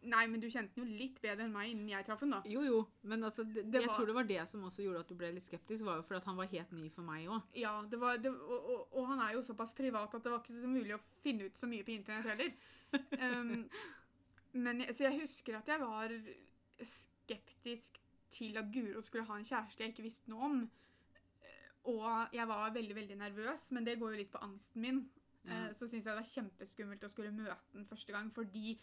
[SPEAKER 2] Nei, men du kjente den jo litt bedre enn meg innen jeg traff henne, da.
[SPEAKER 1] Jo, jo, men altså, det,
[SPEAKER 2] Det
[SPEAKER 1] jeg
[SPEAKER 2] var-
[SPEAKER 1] tror det var det som også gjorde at du ble litt skeptisk, var jo fordi han var helt ny for meg òg.
[SPEAKER 2] Ja, det var, det, og, og, og han er jo såpass privat at det var ikke så mulig å finne ut så mye på internett heller. Um, men så jeg husker at jeg var skeptisk til at Guro skulle ha en kjæreste jeg ikke visste noe om. Eh, Og jeg var veldig, veldig nervøs, men det går jo litt på angsten min. Eh, Så syntes jeg det var kjempeskummelt å skulle møte den første gang, fordi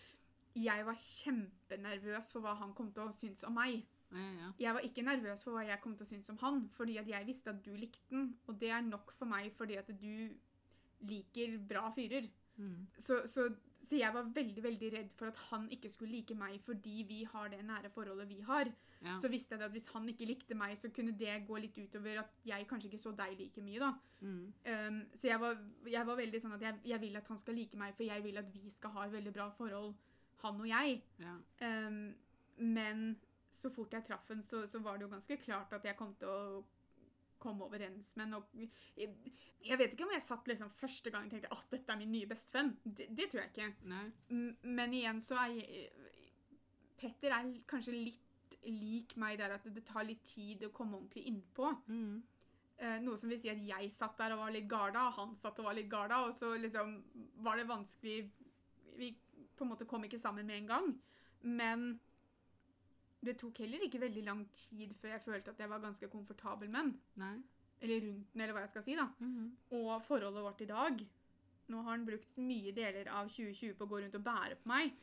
[SPEAKER 2] jeg var kjempenervøs for hva han kom til å synes om meg.
[SPEAKER 1] Ja, ja.
[SPEAKER 2] Jeg var ikke nervøs for hva jeg kom til å synes om han, fordi at jeg visste at du likte den, og det er nok for meg fordi at du liker bra fyrer.
[SPEAKER 1] Mm.
[SPEAKER 2] Så, så, så jeg var veldig, veldig redd for at han ikke skulle like meg fordi vi har det nære forholdet vi har.
[SPEAKER 1] Ja.
[SPEAKER 2] Så visste jeg at hvis han ikke likte meg, så kunne det gå litt utover at jeg kanskje ikke så deg like mye, da.
[SPEAKER 1] Mm.
[SPEAKER 2] Um, så jeg var, jeg var veldig sånn at jeg, jeg vil at han skal like meg, for jeg vil at vi skal ha et veldig bra forhold, han og jeg.
[SPEAKER 1] ja.
[SPEAKER 2] Um, men så fort jeg traff henne, så, så var det jo ganske klart at jeg kom til å komme overens med. Jeg, jeg vet ikke om jeg satt liksom første gang og tenkte at dette er min nye bestevenn. Det, det tror jeg ikke. Men igjen så er jeg, Petter er kanskje litt lik meg der at det tar litt tid å komme ordentlig innpå.
[SPEAKER 1] Mm.
[SPEAKER 2] Eh, noe som vil si at jeg satt der og var litt garda, og han satt og var litt garda, og så liksom var det vanskelig Vi på en måte kom ikke sammen med en gang. Men det tok heller ikke veldig lang tid før jeg følte at jeg var ganske komfortabel med den.
[SPEAKER 1] Nei.
[SPEAKER 2] Eller rundt den, eller hva jeg skal si. da.
[SPEAKER 1] Mhm.
[SPEAKER 2] Og forholdet vårt i dag Nå har han brukt mye deler av 2020 på å gå rundt og bære på meg.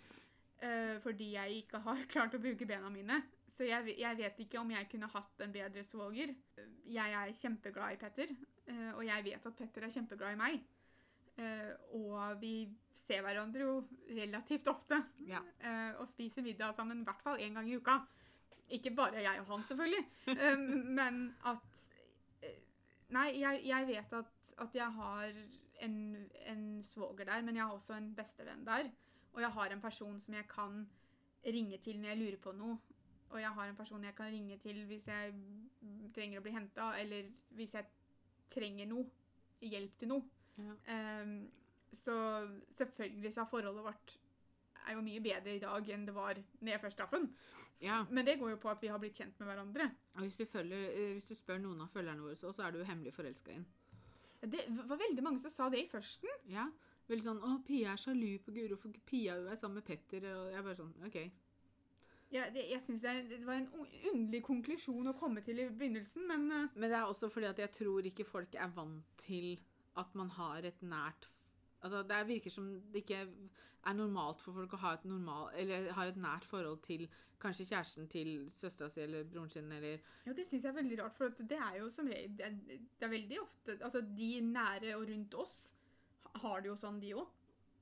[SPEAKER 2] Uh, fordi jeg ikke har klart å bruke bena mine. Så jeg, jeg vet ikke om jeg kunne hatt en bedre svoger. Jeg er kjempeglad i Petter, eh, og jeg vet at Petter er kjempeglad i meg. Eh, og vi ser hverandre jo relativt ofte.
[SPEAKER 1] Ja.
[SPEAKER 2] eh, og spiser middag sammen i hvert fall én gang i uka. Ikke bare jeg og han, selvfølgelig, men at Nei, jeg, jeg vet at, at jeg har en, en svoger der, men jeg har også en bestevenn der. Og jeg har en person som jeg kan ringe til når jeg lurer på noe. Og jeg har en person jeg kan ringe til hvis jeg trenger å bli henta, eller hvis jeg trenger noe. Hjelp til noe.
[SPEAKER 1] Ja.
[SPEAKER 2] Um, så selvfølgelig så har forholdet vårt er jo mye bedre i dag enn det var når jeg først traff ham.
[SPEAKER 1] ja.
[SPEAKER 2] Men det går jo på at vi har blitt kjent med hverandre.
[SPEAKER 1] Og hvis du, følger, eh, hvis du spør noen av følgerne våre, så, er du hemmelig forelska i den.
[SPEAKER 2] Det var veldig mange som sa det i førsten.
[SPEAKER 1] Ja. Veldig sånn 'Å, Pia er sjalu på Guro, for Pia er sammen med Petter.' Og jeg bare sånn OK.
[SPEAKER 2] Ja, det, jeg synes det, er- det var en underlig konklusjon å komme til i begynnelsen, men uh.
[SPEAKER 1] Men det er også fordi at jeg tror ikke folk er vant til at man har et nært Altså, Det virker som det ikke er normalt for folk å ha et normal, eller har et nært forhold til kanskje kjæresten til søstera si eller broren sin eller
[SPEAKER 2] ja, det syns jeg er veldig rart. For det er jo som regel det er, det er veldig ofte Altså, de nære og rundt oss har det jo sånn, de òg.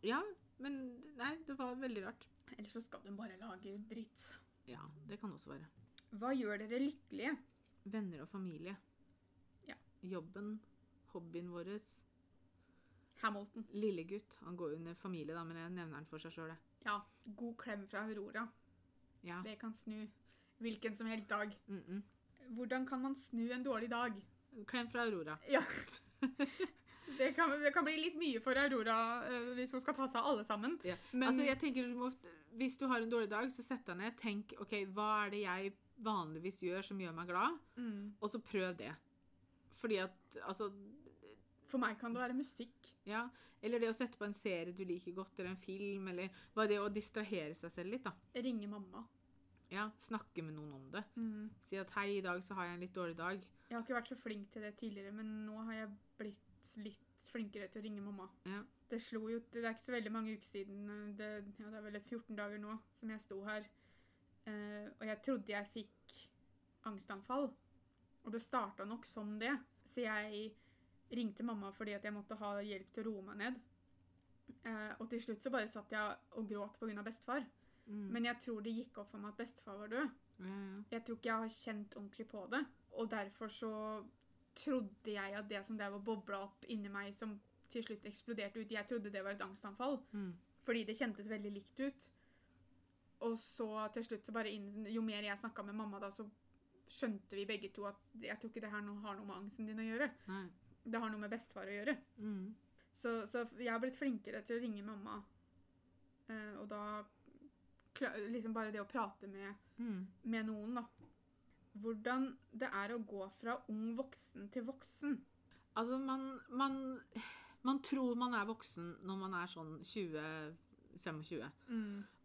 [SPEAKER 1] Ja, men nei, det var veldig rart.
[SPEAKER 2] Eller så skal de bare lage dritt.
[SPEAKER 1] Ja, det kan også være.
[SPEAKER 2] Hva gjør dere lykkelige?
[SPEAKER 1] Venner og familie.
[SPEAKER 2] Ja.
[SPEAKER 1] Jobben, hobbyen vår.
[SPEAKER 2] Hamilton.
[SPEAKER 1] Lillegutt. Han går under familie, da, men jeg nevner han for seg sjøl.
[SPEAKER 2] Ja, god klem fra Aurora.
[SPEAKER 1] Ja.
[SPEAKER 2] Det kan snu hvilken som helst dag.
[SPEAKER 1] Mm -mm.
[SPEAKER 2] Hvordan kan man snu en dårlig dag?
[SPEAKER 1] Klem fra Aurora.
[SPEAKER 2] Ja. Det kan, det kan bli litt mye for Aurora uh, hvis hun skal ta seg av alle sammen.
[SPEAKER 1] Ja.
[SPEAKER 2] Men
[SPEAKER 1] Altså, jeg tenker du må, Hvis du har en dårlig dag, så sett deg ned. Tenk ok, hva er det jeg vanligvis gjør som gjør meg glad,
[SPEAKER 2] mm,
[SPEAKER 1] og så prøv det. Fordi at altså
[SPEAKER 2] for meg kan det være musikk.
[SPEAKER 1] Ja. Eller det å sette på en serie du liker godt, eller en film, eller bare det å distrahere seg selv litt, da.
[SPEAKER 2] Ringe mamma.
[SPEAKER 1] Ja, Snakke med noen om det.
[SPEAKER 2] Mm.
[SPEAKER 1] Si at 'hei, i dag så har jeg en litt dårlig dag'.
[SPEAKER 2] Jeg har ikke vært så flink til det tidligere, men nå har jeg blitt litt flinkere til å ringe mamma.
[SPEAKER 1] Ja.
[SPEAKER 2] Det slo jo, det er ikke så veldig mange uker siden, eh, det, ja, det er vel et 14 dager nå, som jeg sto her. Uh, og jeg trodde jeg fikk angstanfall. Og det starta nok som det. Så jeg ringte mamma fordi at jeg måtte ha hjelp til å roe meg ned. Uh, og til slutt så bare satt jeg og gråt pga. bestefar.
[SPEAKER 1] Mm.
[SPEAKER 2] Men jeg tror det gikk opp for meg at bestefar var død.
[SPEAKER 1] ja, ja.
[SPEAKER 2] Jeg tror ikke jeg har kjent ordentlig på det. Og derfor så trodde jeg at det som der var bobla opp inni meg, som til slutt eksploderte ut Jeg trodde det var et angstanfall.
[SPEAKER 1] Mm.
[SPEAKER 2] Fordi det kjentes veldig likt ut. Og så til slutt så bare inn, Jo mer jeg snakka med mamma da, så skjønte vi begge to at jeg tror ikke det her no, har noe med angsten din å gjøre.
[SPEAKER 1] Nei.
[SPEAKER 2] Det har noe med bestefar å gjøre.
[SPEAKER 1] Mm.
[SPEAKER 2] Så, så jeg har blitt flinkere til å ringe mamma. Eh, og da Liksom bare det å prate med
[SPEAKER 1] Mm.
[SPEAKER 2] med noen, da. Hvordan det er å gå fra ung voksen til voksen.
[SPEAKER 1] Altså, man, man, man tror man er voksen når man er sånn 20-25.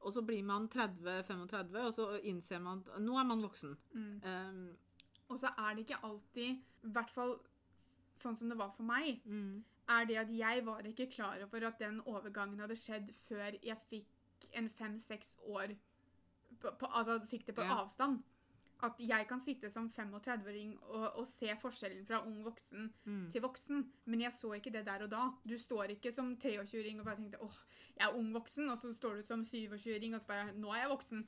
[SPEAKER 1] Og så blir man 30-35, og så innser man at nå er man voksen.
[SPEAKER 2] Mm.
[SPEAKER 1] Um,
[SPEAKER 2] Og så er det ikke alltid, i hvert fall sånn som det var for meg,
[SPEAKER 1] mm.
[SPEAKER 2] er det at jeg var ikke klar over at den overgangen hadde skjedd før jeg fikk en fem-seks år på, på, Altså fikk det på
[SPEAKER 1] Ja.
[SPEAKER 2] avstand. At jeg kan sitte som 35-åring og, og se forskjellen fra ung voksen
[SPEAKER 1] Mm.
[SPEAKER 2] til voksen, men jeg så ikke det der og da. Du står ikke som 23-åring og bare tenkte åh, jeg er ung voksen, og så står du som 27-åring og så bare nå er jeg voksen.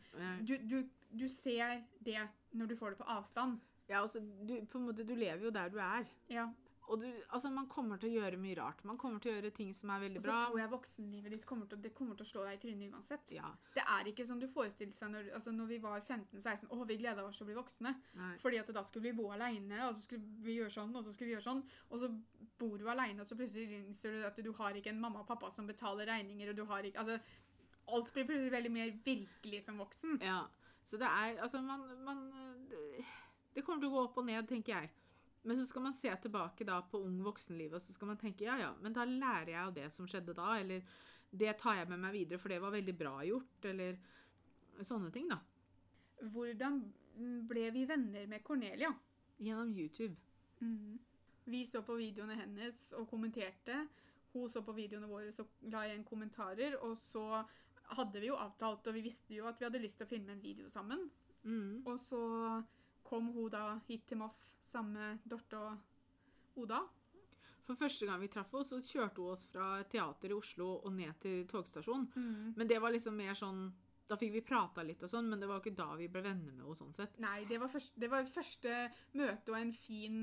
[SPEAKER 2] Du, du, du ser det når du får det på avstand.
[SPEAKER 1] Ja, altså, du, på en måte, du lever jo der du er.
[SPEAKER 2] Ja.
[SPEAKER 1] Og du, altså, man kommer til å gjøre mye rart. Man kommer til å gjøre ting som er veldig bra.
[SPEAKER 2] Og så tror jeg voksenlivet ditt kommer til, det kommer til å slå deg i trynet uansett.
[SPEAKER 1] Ja,
[SPEAKER 2] Det er ikke som du forestilte seg når, altså når vi var 15-16. Å, vi gleda oss til å bli voksne.
[SPEAKER 1] nei.
[SPEAKER 2] Fordi at da skulle vi bo aleine, og så skulle vi gjøre sånn, og så skulle vi gjøre sånn. Og så bor du aleine, og så plutselig innser du at du har ikke en mamma og pappa som betaler regninger, og du har ikke Altså, alt blir plutselig veldig mer virkelig som voksen.
[SPEAKER 1] Ja, så det er Altså, man, man det, det kommer til å gå opp og ned, tenker jeg. Men så skal man se tilbake da på ung voksenlivet, og så skal man tenke ja, ja, men da lærer jeg av det som skjedde da, eller det tar jeg med meg videre, for det var veldig bra gjort, eller sånne ting, da.
[SPEAKER 2] Hvordan ble vi venner med Cornelia?
[SPEAKER 1] Gjennom YouTube.
[SPEAKER 2] Mm. Vi så på videoene hennes og kommenterte. Hun så på videoene våre så la igjen kommentarer. Og så hadde vi jo avtalt, og vi visste jo at vi hadde lyst til å filme en video sammen.
[SPEAKER 1] Mm.
[SPEAKER 2] Og så kom hun da hit til Moss sammen med Dorte og Oda.
[SPEAKER 1] For første gang vi traff henne, så kjørte hun oss fra teateret teater i Oslo og ned til togstasjonen.
[SPEAKER 2] Mm.
[SPEAKER 1] Men det var liksom mer sånn Da fikk vi prata litt og sånn, men det var ikke da vi ble venner med henne sånn sett.
[SPEAKER 2] Nei, det var, først, det var første møte og en fin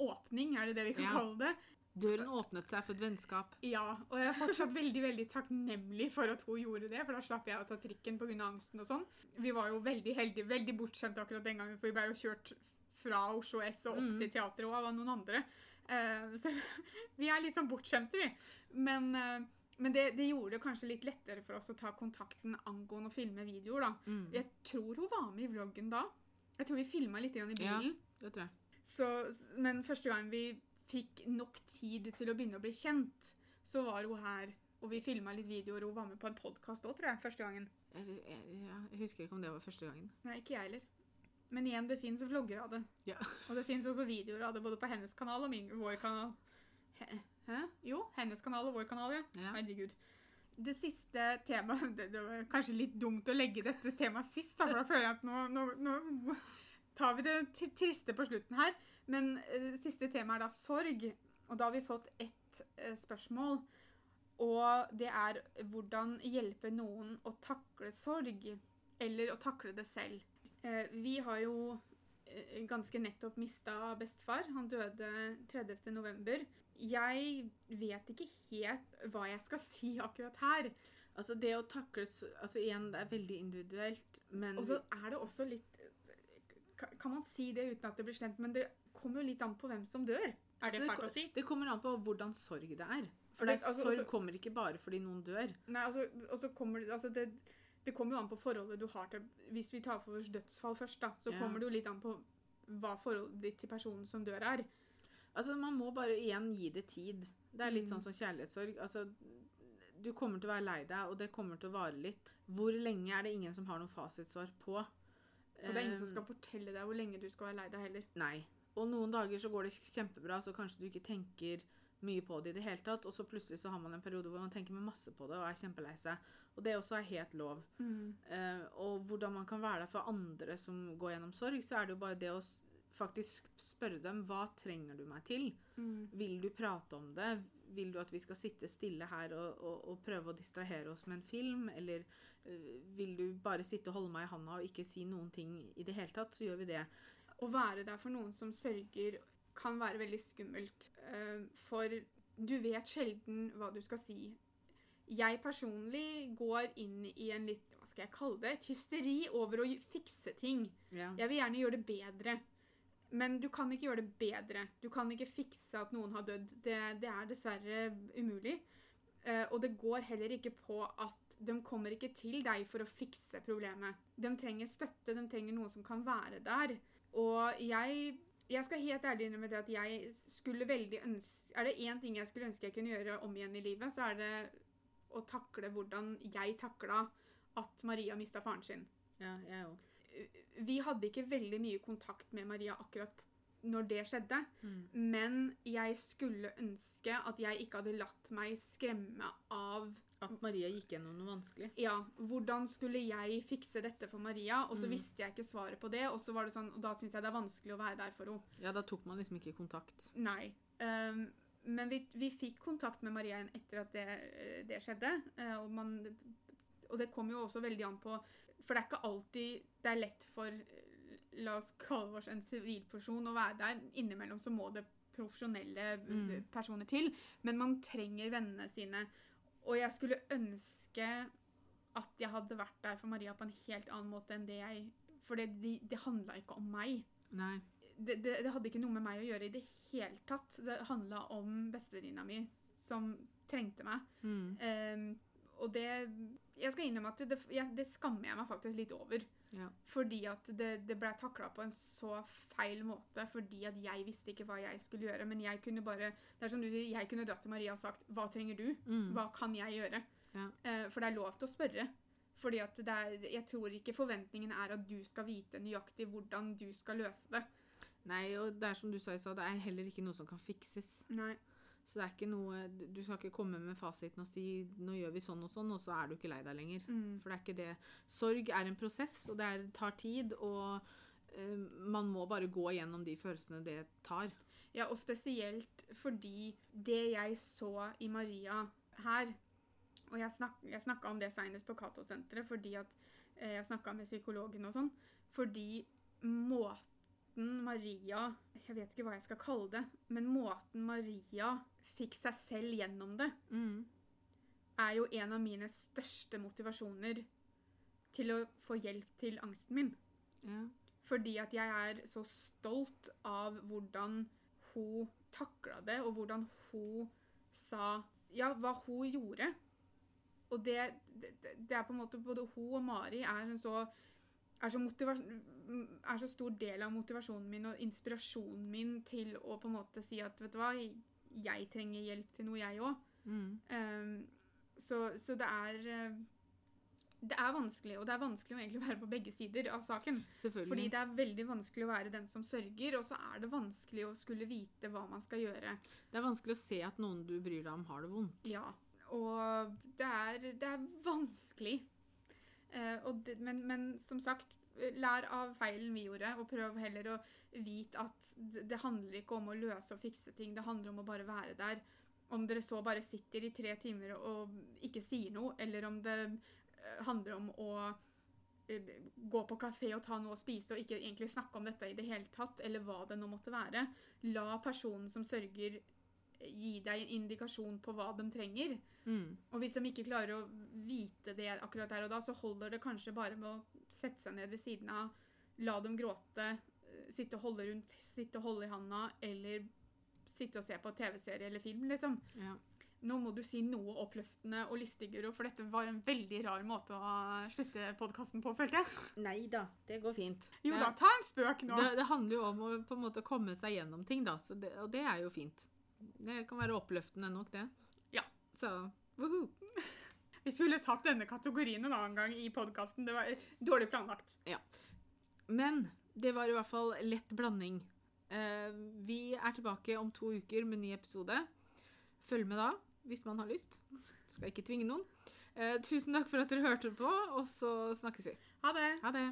[SPEAKER 2] åpning, er det det vi kan
[SPEAKER 1] Ja.
[SPEAKER 2] kalle det?
[SPEAKER 1] Døren åpnet seg for et vennskap.
[SPEAKER 2] Ja, og jeg er fortsatt veldig veldig takknemlig for at hun gjorde det, for da slapp jeg å ta trikken pga. angsten og sånn. Vi var jo veldig heldige, veldig bortskjemte akkurat den gangen, for vi ble jo kjørt fra Oslo S og opp
[SPEAKER 1] Mm.
[SPEAKER 2] til teatret og av noen andre. Uh, så vi er litt sånn bortskjemte, vi. Men, uh, men det, det gjorde det kanskje litt lettere for oss å ta kontakten angående å filme videoer, da.
[SPEAKER 1] Mm.
[SPEAKER 2] Jeg tror hun var med i vloggen da. Jeg tror vi filma litt i bilen. Ja.
[SPEAKER 1] Det tror jeg.
[SPEAKER 2] Så, men første gang vi fikk nok tid til å begynne å bli kjent, så var hun her. Og vi filma litt videoer, hun var med på en podkast òg, tror jeg. første gangen.
[SPEAKER 1] Jeg, jeg, jeg husker ikke om det var første gangen.
[SPEAKER 2] Nei, ikke jeg heller. Men igjen, det fins vlogger av det.
[SPEAKER 1] Ja.
[SPEAKER 2] Og det fins også videoer av det, både på hennes kanal og min, vår kanal. Hæ? Hæ? Jo, hennes kanal og vår kanal, ja.
[SPEAKER 1] Ja.
[SPEAKER 2] Herregud. Det siste temaet det, det var kanskje litt dumt å legge dette temaet sist, da, for da føler jeg at nå, nå, nå tar vi det triste på slutten her. Men eh, siste tema er da sorg. Og da har vi fått ett eh, spørsmål. Og det er hvordan hjelpe noen å takle sorg, eller å takle det selv. Eh, vi har jo eh, ganske nettopp mista bestefar. Han døde 30. november. Jeg vet ikke helt hva jeg skal si akkurat her.
[SPEAKER 1] Altså det å takle altså Igjen, det er veldig individuelt, men
[SPEAKER 2] Og så er det også litt Kan man si det uten at det blir slemt? Men det kommer jo litt an på hvem som dør. Er det
[SPEAKER 1] Altså,
[SPEAKER 2] fælt å si?
[SPEAKER 1] det kommer an på hvordan sorg det er.
[SPEAKER 2] For det- altså,
[SPEAKER 1] sorg
[SPEAKER 2] også,
[SPEAKER 1] kommer ikke bare fordi noen dør.
[SPEAKER 2] Nei, altså, også kommer altså det, det kommer jo an på forholdet du har til Hvis vi tar for oss dødsfall først, da, så
[SPEAKER 1] Ja.
[SPEAKER 2] kommer det jo litt an på hva forholdet ditt til personen som dør, er.
[SPEAKER 1] Altså Man må bare igjen gi det tid. Det er litt
[SPEAKER 2] Mm.
[SPEAKER 1] sånn som kjærlighetssorg. Altså, du kommer til å være lei deg, og det kommer til å vare litt. Hvor lenge er det ingen som har noe fasitsvar på.
[SPEAKER 2] Og det er ingen som skal fortelle deg hvor lenge du skal være lei deg heller.
[SPEAKER 1] Nei. Og noen dager så går det kjempebra, så kanskje du ikke tenker mye på det i det hele tatt, og så plutselig så har man en periode hvor man tenker masse på det og er kjempelei seg. Og det også er helt lov. Eh, og hvordan man kan være der for andre som går gjennom sorg, så er det jo bare det å faktisk spørre dem hva trenger du meg til?
[SPEAKER 2] Mm.
[SPEAKER 1] Vil du prate om det? Vil du at vi skal sitte stille her og, og, og prøve å distrahere oss med en film? Eller uh, vil du bare sitte og holde meg i handa og ikke si noen ting i det hele tatt, så gjør vi det.
[SPEAKER 2] Å være der for noen som sørger, kan være veldig skummelt. Eh, For du vet sjelden hva du skal si. Jeg personlig går inn i en litt, hva skal jeg kalle det, et hysteri over å fikse ting.
[SPEAKER 1] Ja.
[SPEAKER 2] Jeg vil gjerne gjøre det bedre. Men du kan ikke gjøre det bedre. Du kan ikke fikse at noen har dødd. Det, det er dessverre umulig. Uh, og det går heller ikke på at de kommer ikke til deg for å fikse problemet. De trenger støtte, de trenger noen som kan være der. Og jeg, jeg skal helt ærlig innrømme det at jeg skulle veldig ønske Er det én ting jeg skulle ønske jeg kunne gjøre om igjen i livet, så er det å takle hvordan jeg takla at Maria mista faren sin
[SPEAKER 1] ja, jeg òg.
[SPEAKER 2] vi hadde ikke veldig mye kontakt med Maria akkurat når det skjedde,
[SPEAKER 1] Mm.
[SPEAKER 2] men jeg skulle ønske at jeg ikke hadde latt meg skremme av
[SPEAKER 1] At Maria gikk gjennom noe vanskelig.
[SPEAKER 2] Ja, hvordan skulle jeg fikse dette for Maria? Og så
[SPEAKER 1] Mm.
[SPEAKER 2] visste jeg ikke svaret på det, og så var det sånn, og da syns jeg det er vanskelig å være der for henne.
[SPEAKER 1] Ja, da tok man liksom ikke kontakt.
[SPEAKER 2] Nei. Um, men vi, vi fikk kontakt med Maria igjen etter at det, det skjedde. eh, og, man, og det kom jo også veldig an på For det er ikke alltid det er lett for eh, La oss kalle oss en sivilperson å være der. Innimellom så må det profesjonelle
[SPEAKER 1] Mm.
[SPEAKER 2] personer til, men man trenger vennene sine. Og jeg skulle ønske at jeg hadde vært der for Maria på en helt annen måte enn det jeg For det, det, det handla ikke om meg.
[SPEAKER 1] Nei.
[SPEAKER 2] Det, det, det hadde ikke noe med meg å gjøre i det hele tatt. Det handla om bestevenninna mi som trengte meg.
[SPEAKER 1] Mm.
[SPEAKER 2] Um, og det Jeg skal innrømme at det, det, skammer jeg meg faktisk litt over.
[SPEAKER 1] Ja.
[SPEAKER 2] Fordi at det, det ble takla på en så feil måte. Fordi at jeg visste ikke hva jeg skulle gjøre. Men jeg kunne bare Det er som du sier, jeg kunne dratt til Maria og sagt Hva trenger du?
[SPEAKER 1] Mm.
[SPEAKER 2] Hva kan jeg gjøre?
[SPEAKER 1] Ja.
[SPEAKER 2] Eh, for det er lov til å spørre. Fordi at det er, Jeg tror ikke forventningen er at du skal vite nøyaktig hvordan du skal løse det.
[SPEAKER 1] Nei, og det er som du sa i stad, det er heller ikke noe som kan fikses.
[SPEAKER 2] Nei.
[SPEAKER 1] Så det er ikke noe Du skal ikke komme med fasiten og si 'nå gjør vi sånn og sånn', og så er du ikke lei deg lenger.
[SPEAKER 2] Mm.
[SPEAKER 1] For det er ikke det. Sorg er en prosess, og det er, tar tid, og uh, man må bare gå gjennom de følelsene det tar.
[SPEAKER 2] Ja, og spesielt fordi det jeg så i Maria her Og jeg, snak, jeg snakka om det seinest på Cato-senteret fordi at eh, jeg snakka med psykologen og sånn. Fordi måten Maria Jeg vet ikke hva jeg skal kalle det, men måten Maria fikk seg selv gjennom det,
[SPEAKER 1] Mm.
[SPEAKER 2] er jo en av mine største motivasjoner til å få hjelp til angsten min.
[SPEAKER 1] Ja.
[SPEAKER 2] Fordi at jeg er så stolt av hvordan hun takla det, og hvordan hun sa Ja, hva hun gjorde. Og det, det, det er på en måte Både hun og Mari er en så er så, er så stor del av motivasjonen min og inspirasjonen min til å på en måte si at vet du hva, jeg trenger hjelp til noe, jeg òg.
[SPEAKER 1] Mm.
[SPEAKER 2] Um, så, så det er eh, Det er vanskelig, og det er vanskelig å egentlig være på begge sider av saken. Fordi det er veldig vanskelig å være den som sørger, og så er det vanskelig å skulle vite hva man skal gjøre.
[SPEAKER 1] Det er vanskelig å se at noen du bryr deg om, har det vondt.
[SPEAKER 2] Ja, og det er, det er vanskelig. Uh, og det, men, men som sagt, lær av feilen vi gjorde, og prøv heller å vite at det, handler ikke om å løse og fikse ting, det handler om å bare være der. Om dere så bare sitter i tre timer og ikke sier noe, eller om det eh, handler om å eh, gå på kafé og ta noe å spise og ikke egentlig snakke om dette i det hele tatt, eller hva det nå måtte være. La personen som sørger eh, gi deg en indikasjon på hva de trenger.
[SPEAKER 1] Mm.
[SPEAKER 2] Og hvis de ikke klarer å vite det akkurat der og da, så holder det kanskje bare med å sette seg ned ved siden av, la dem gråte, eh, sitte og holde rundt, sitte og holde i handa, eller sitte og se på TV-serie eller film, liksom.
[SPEAKER 1] Ja.
[SPEAKER 2] Nå må du si noe oppløftende og lystig, Guro, for dette var en veldig rar måte å slutte podkasten på, følte jeg.
[SPEAKER 1] Nei da, det går fint.
[SPEAKER 2] Jo
[SPEAKER 1] det,
[SPEAKER 2] da, ta en spøk nå.
[SPEAKER 1] det, det handler jo om å på en måte komme seg gjennom ting, da. Så det, og det er jo fint. Det kan være oppløftende nok, det.
[SPEAKER 2] Ja.
[SPEAKER 1] Så woho.
[SPEAKER 2] Vi skulle tatt denne kategorien en annen gang i podkasten. Det var dårlig planlagt.
[SPEAKER 1] Men det var i hvert fall lett blanding. Eh, vi er tilbake om to uker med ny episode. Følg med da, hvis man har lyst. Skal ikke tvinge noen. Eh, tusen takk for at dere hørte på, og så snakkes vi.
[SPEAKER 2] Ha det.
[SPEAKER 1] Ha det.